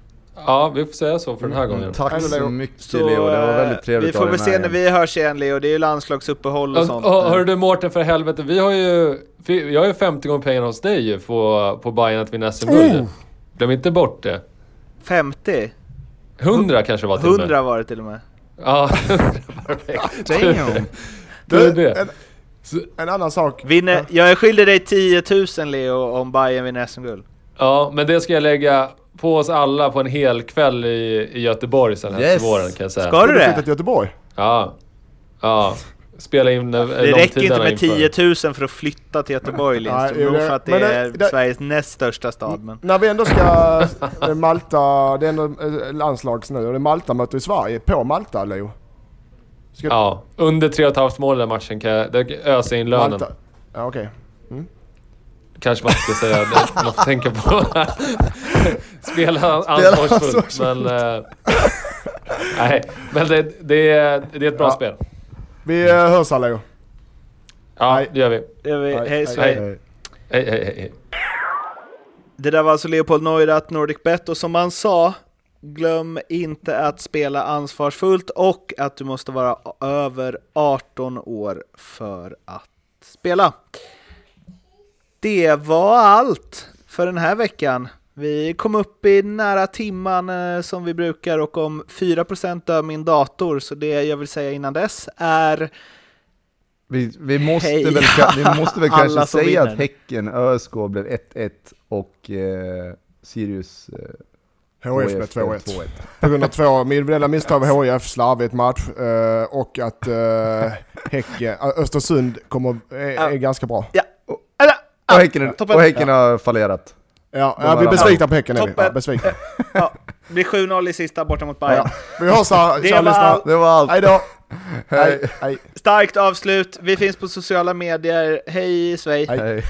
Ja, vi får säga så för den här gången. Tack så mycket Så Leo, det var väldigt trevligt vi får väl se när vi hörs igen Leo. Det är ju landslagsuppehåll och Och, sånt. och, hör du Mårten för helvete, vi har ju... Vi har ju 50 gånger pengarna hos dig ju på, på Bayern att vinna SM-guld ju. Glöm inte bort det. 50? 100 kanske det var till och med. 100 var det till och med. Ja, perfekt. Damn! Det är Du, det. en, en annan sak. Vinner, jag är skyldig dig 10 000 Leo om Bayern vinner SM-guld. Ja, men det ska jag lägga på oss alla på en hel kväll i, i Göteborg sen här Yes. till våren kan jag säga. Ska du Ska du flytta det? till Göteborg? Ja. Ja. Spela in eh, Det räcker inte med inför. 10 000 för att flytta till Göteborg Nej, Lindström. jo, Nog för att det det- är det- Sveriges näst största stad. Men... När vi ändå ska eh, Malta, det är ändå eh, landslags nu och det är Malta möter i Sverige. På Malta Leo? Ska Ja, under 3,5 mål den matchen kan jag... Det öser in lönen. Malta. Ja, okej. Kanske man ska säga. Det, man får tänka på... Spela ansvarsfullt. Men... eh, nej, men det, det, är, det är ett bra Ja. spel. Vi eh, hörs här Leo. Ja, Nej. det gör vi. Det är vi. Hej, Hej hej. Hej. Hej, hej, hej. hej. Det där var alltså Leopold Neurath, Nordic Bet och som han sa, glöm inte att spela ansvarsfullt och att du måste vara över 18 år för att spela. Det var allt för den här veckan. Vi kom upp i nära timman eh, som vi brukar och om 4% dör min dator, så det jag vill säga innan dess är Vi, vi, måste Heja väl, vi måste väl kanske säga vinner. att Häcken ÖSK blev 1-1 och eh, Sirius eh, HF med 2-1. På grund av två individuella misstag av HIF, slarvigt match eh, och att uh, Häcken, äh, Östersund kommer, är, är ganska bra. Och Häcken, Toppen. och häcken har fallerat. Ja, ja vi är besvikna på Häcken. Toppen. Ja, besvikna. Ja, det blir 7-0 i sista borta mot Bayern. Ja. Vi hörs här, Det var lyssnare. allt. Det var allt. Hej då! Hej. Hej, hej. Starkt avslut. Vi finns på sociala medier. Hej Svej! Hej. Hej.